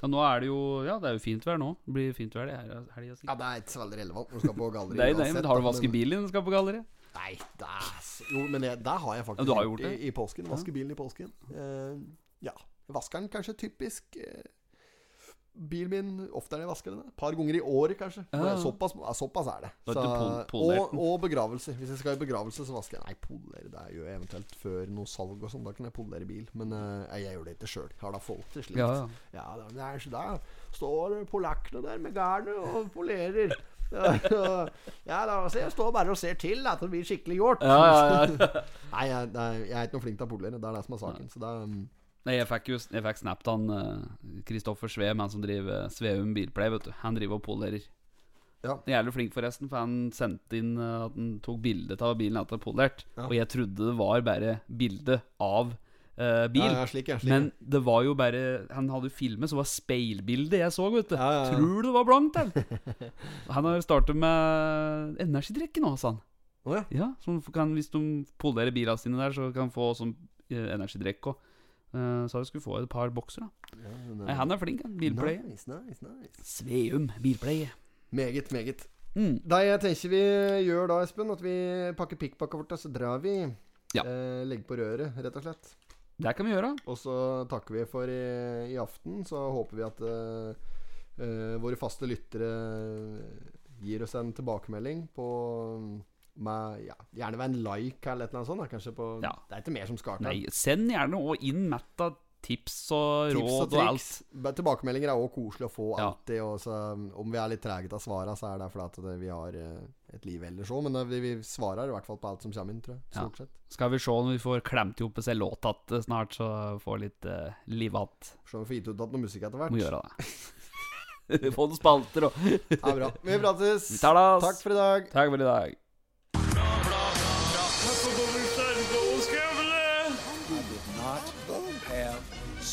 Ja, nå er det jo Ja, det er jo fint vær nå. Det blir fint vær det her helga, Ja, det er ikke så veldig relevant når du skal på galleri. Nei, nei, men har du vasket bilen din skal på galleri? Nei, det er Jo, men det, det har jeg faktisk Ja, har gjort det? I, i påsken. Vaske bilen i påsken. Uh, ja. Vaskeren kanskje typisk eh, Bilen min ofte enn jeg vasker den. Et par ganger i året, kanskje. Ja. Såpass, såpass er det. Så, og, og begravelse. Hvis jeg skal i begravelse, så vasker jeg Nei, polere det gjør jeg eventuelt før noe salg og sånn. Da kan jeg polere bil. Men uh, jeg gjør det ikke sjøl. Har da folk til slikt. Ja, ja. Ja, er så da står polakkene der med garnet og polerer. Ja, da, jeg står bare og ser til at det blir skikkelig gjort. Nei, jeg, jeg er ikke noe flink til å polere. Det er det som er saken. Så det er, um, Nei, jeg fikk jo jeg fikk snappet han Kristoffer Kristoffer Sveum, han som driver Sveum Bilplay, vet du. Han driver og polerer. Ja. Jævlig flink, forresten, for han sendte inn uh, at han tok bilde av bilen etter polert. Ja. Og jeg trodde det var bare bilde av uh, bil. Ja, ja, slik, ja, slik, Men det var jo bare Han hadde jo filmet, så var speilbildet jeg så, vet du. Tror du det var blankt, eller? han har startet med energidrikke nå, sa han. Oh, ja. Ja, kan, Hvis de polerer bilene sine der, så kan han få sånn eh, energidrikk òg. Så vi skulle få et par bokser, da. Ja, Nei, han er flink, han. Bilpleie. Nice, nice, nice. Sveum bilpleie. Meget, meget. Mm. Da jeg tenker vi gjør da, Espen, at vi pakker pikkpakka vårt, og så drar vi. Ja. Eh, legger på røret, rett og slett. Det kan vi gjøre. Og så takker vi for i, i aften. Så håper vi at eh, eh, våre faste lyttere gir oss en tilbakemelding på med, ja, Gjerne ved en like eller annet sånt. Kanskje på, Ja. Det er ikke mer som skal til. Send gjerne òg inn Matta tips og Tips råd og og, alt. Tilbakemeldinger er òg koselig å få Ja. alltid. Og så, om vi er litt trege til å svare, så er det fordi at det, vi har eh, et liv ellers òg. Men eh, vi, vi svarer i hvert fall på alt som kommer inn, tror jeg. Ja. Sett. Skal vi se om vi får klemt ihop en låt igjen snart, så får litt uh, liv igjen. Se om vi får gitt ut noe musikk etter hvert. Må gjøre det. Få noen spalter og er bra. Vi prates. Vi. Takk for i dag. Takk for i dag.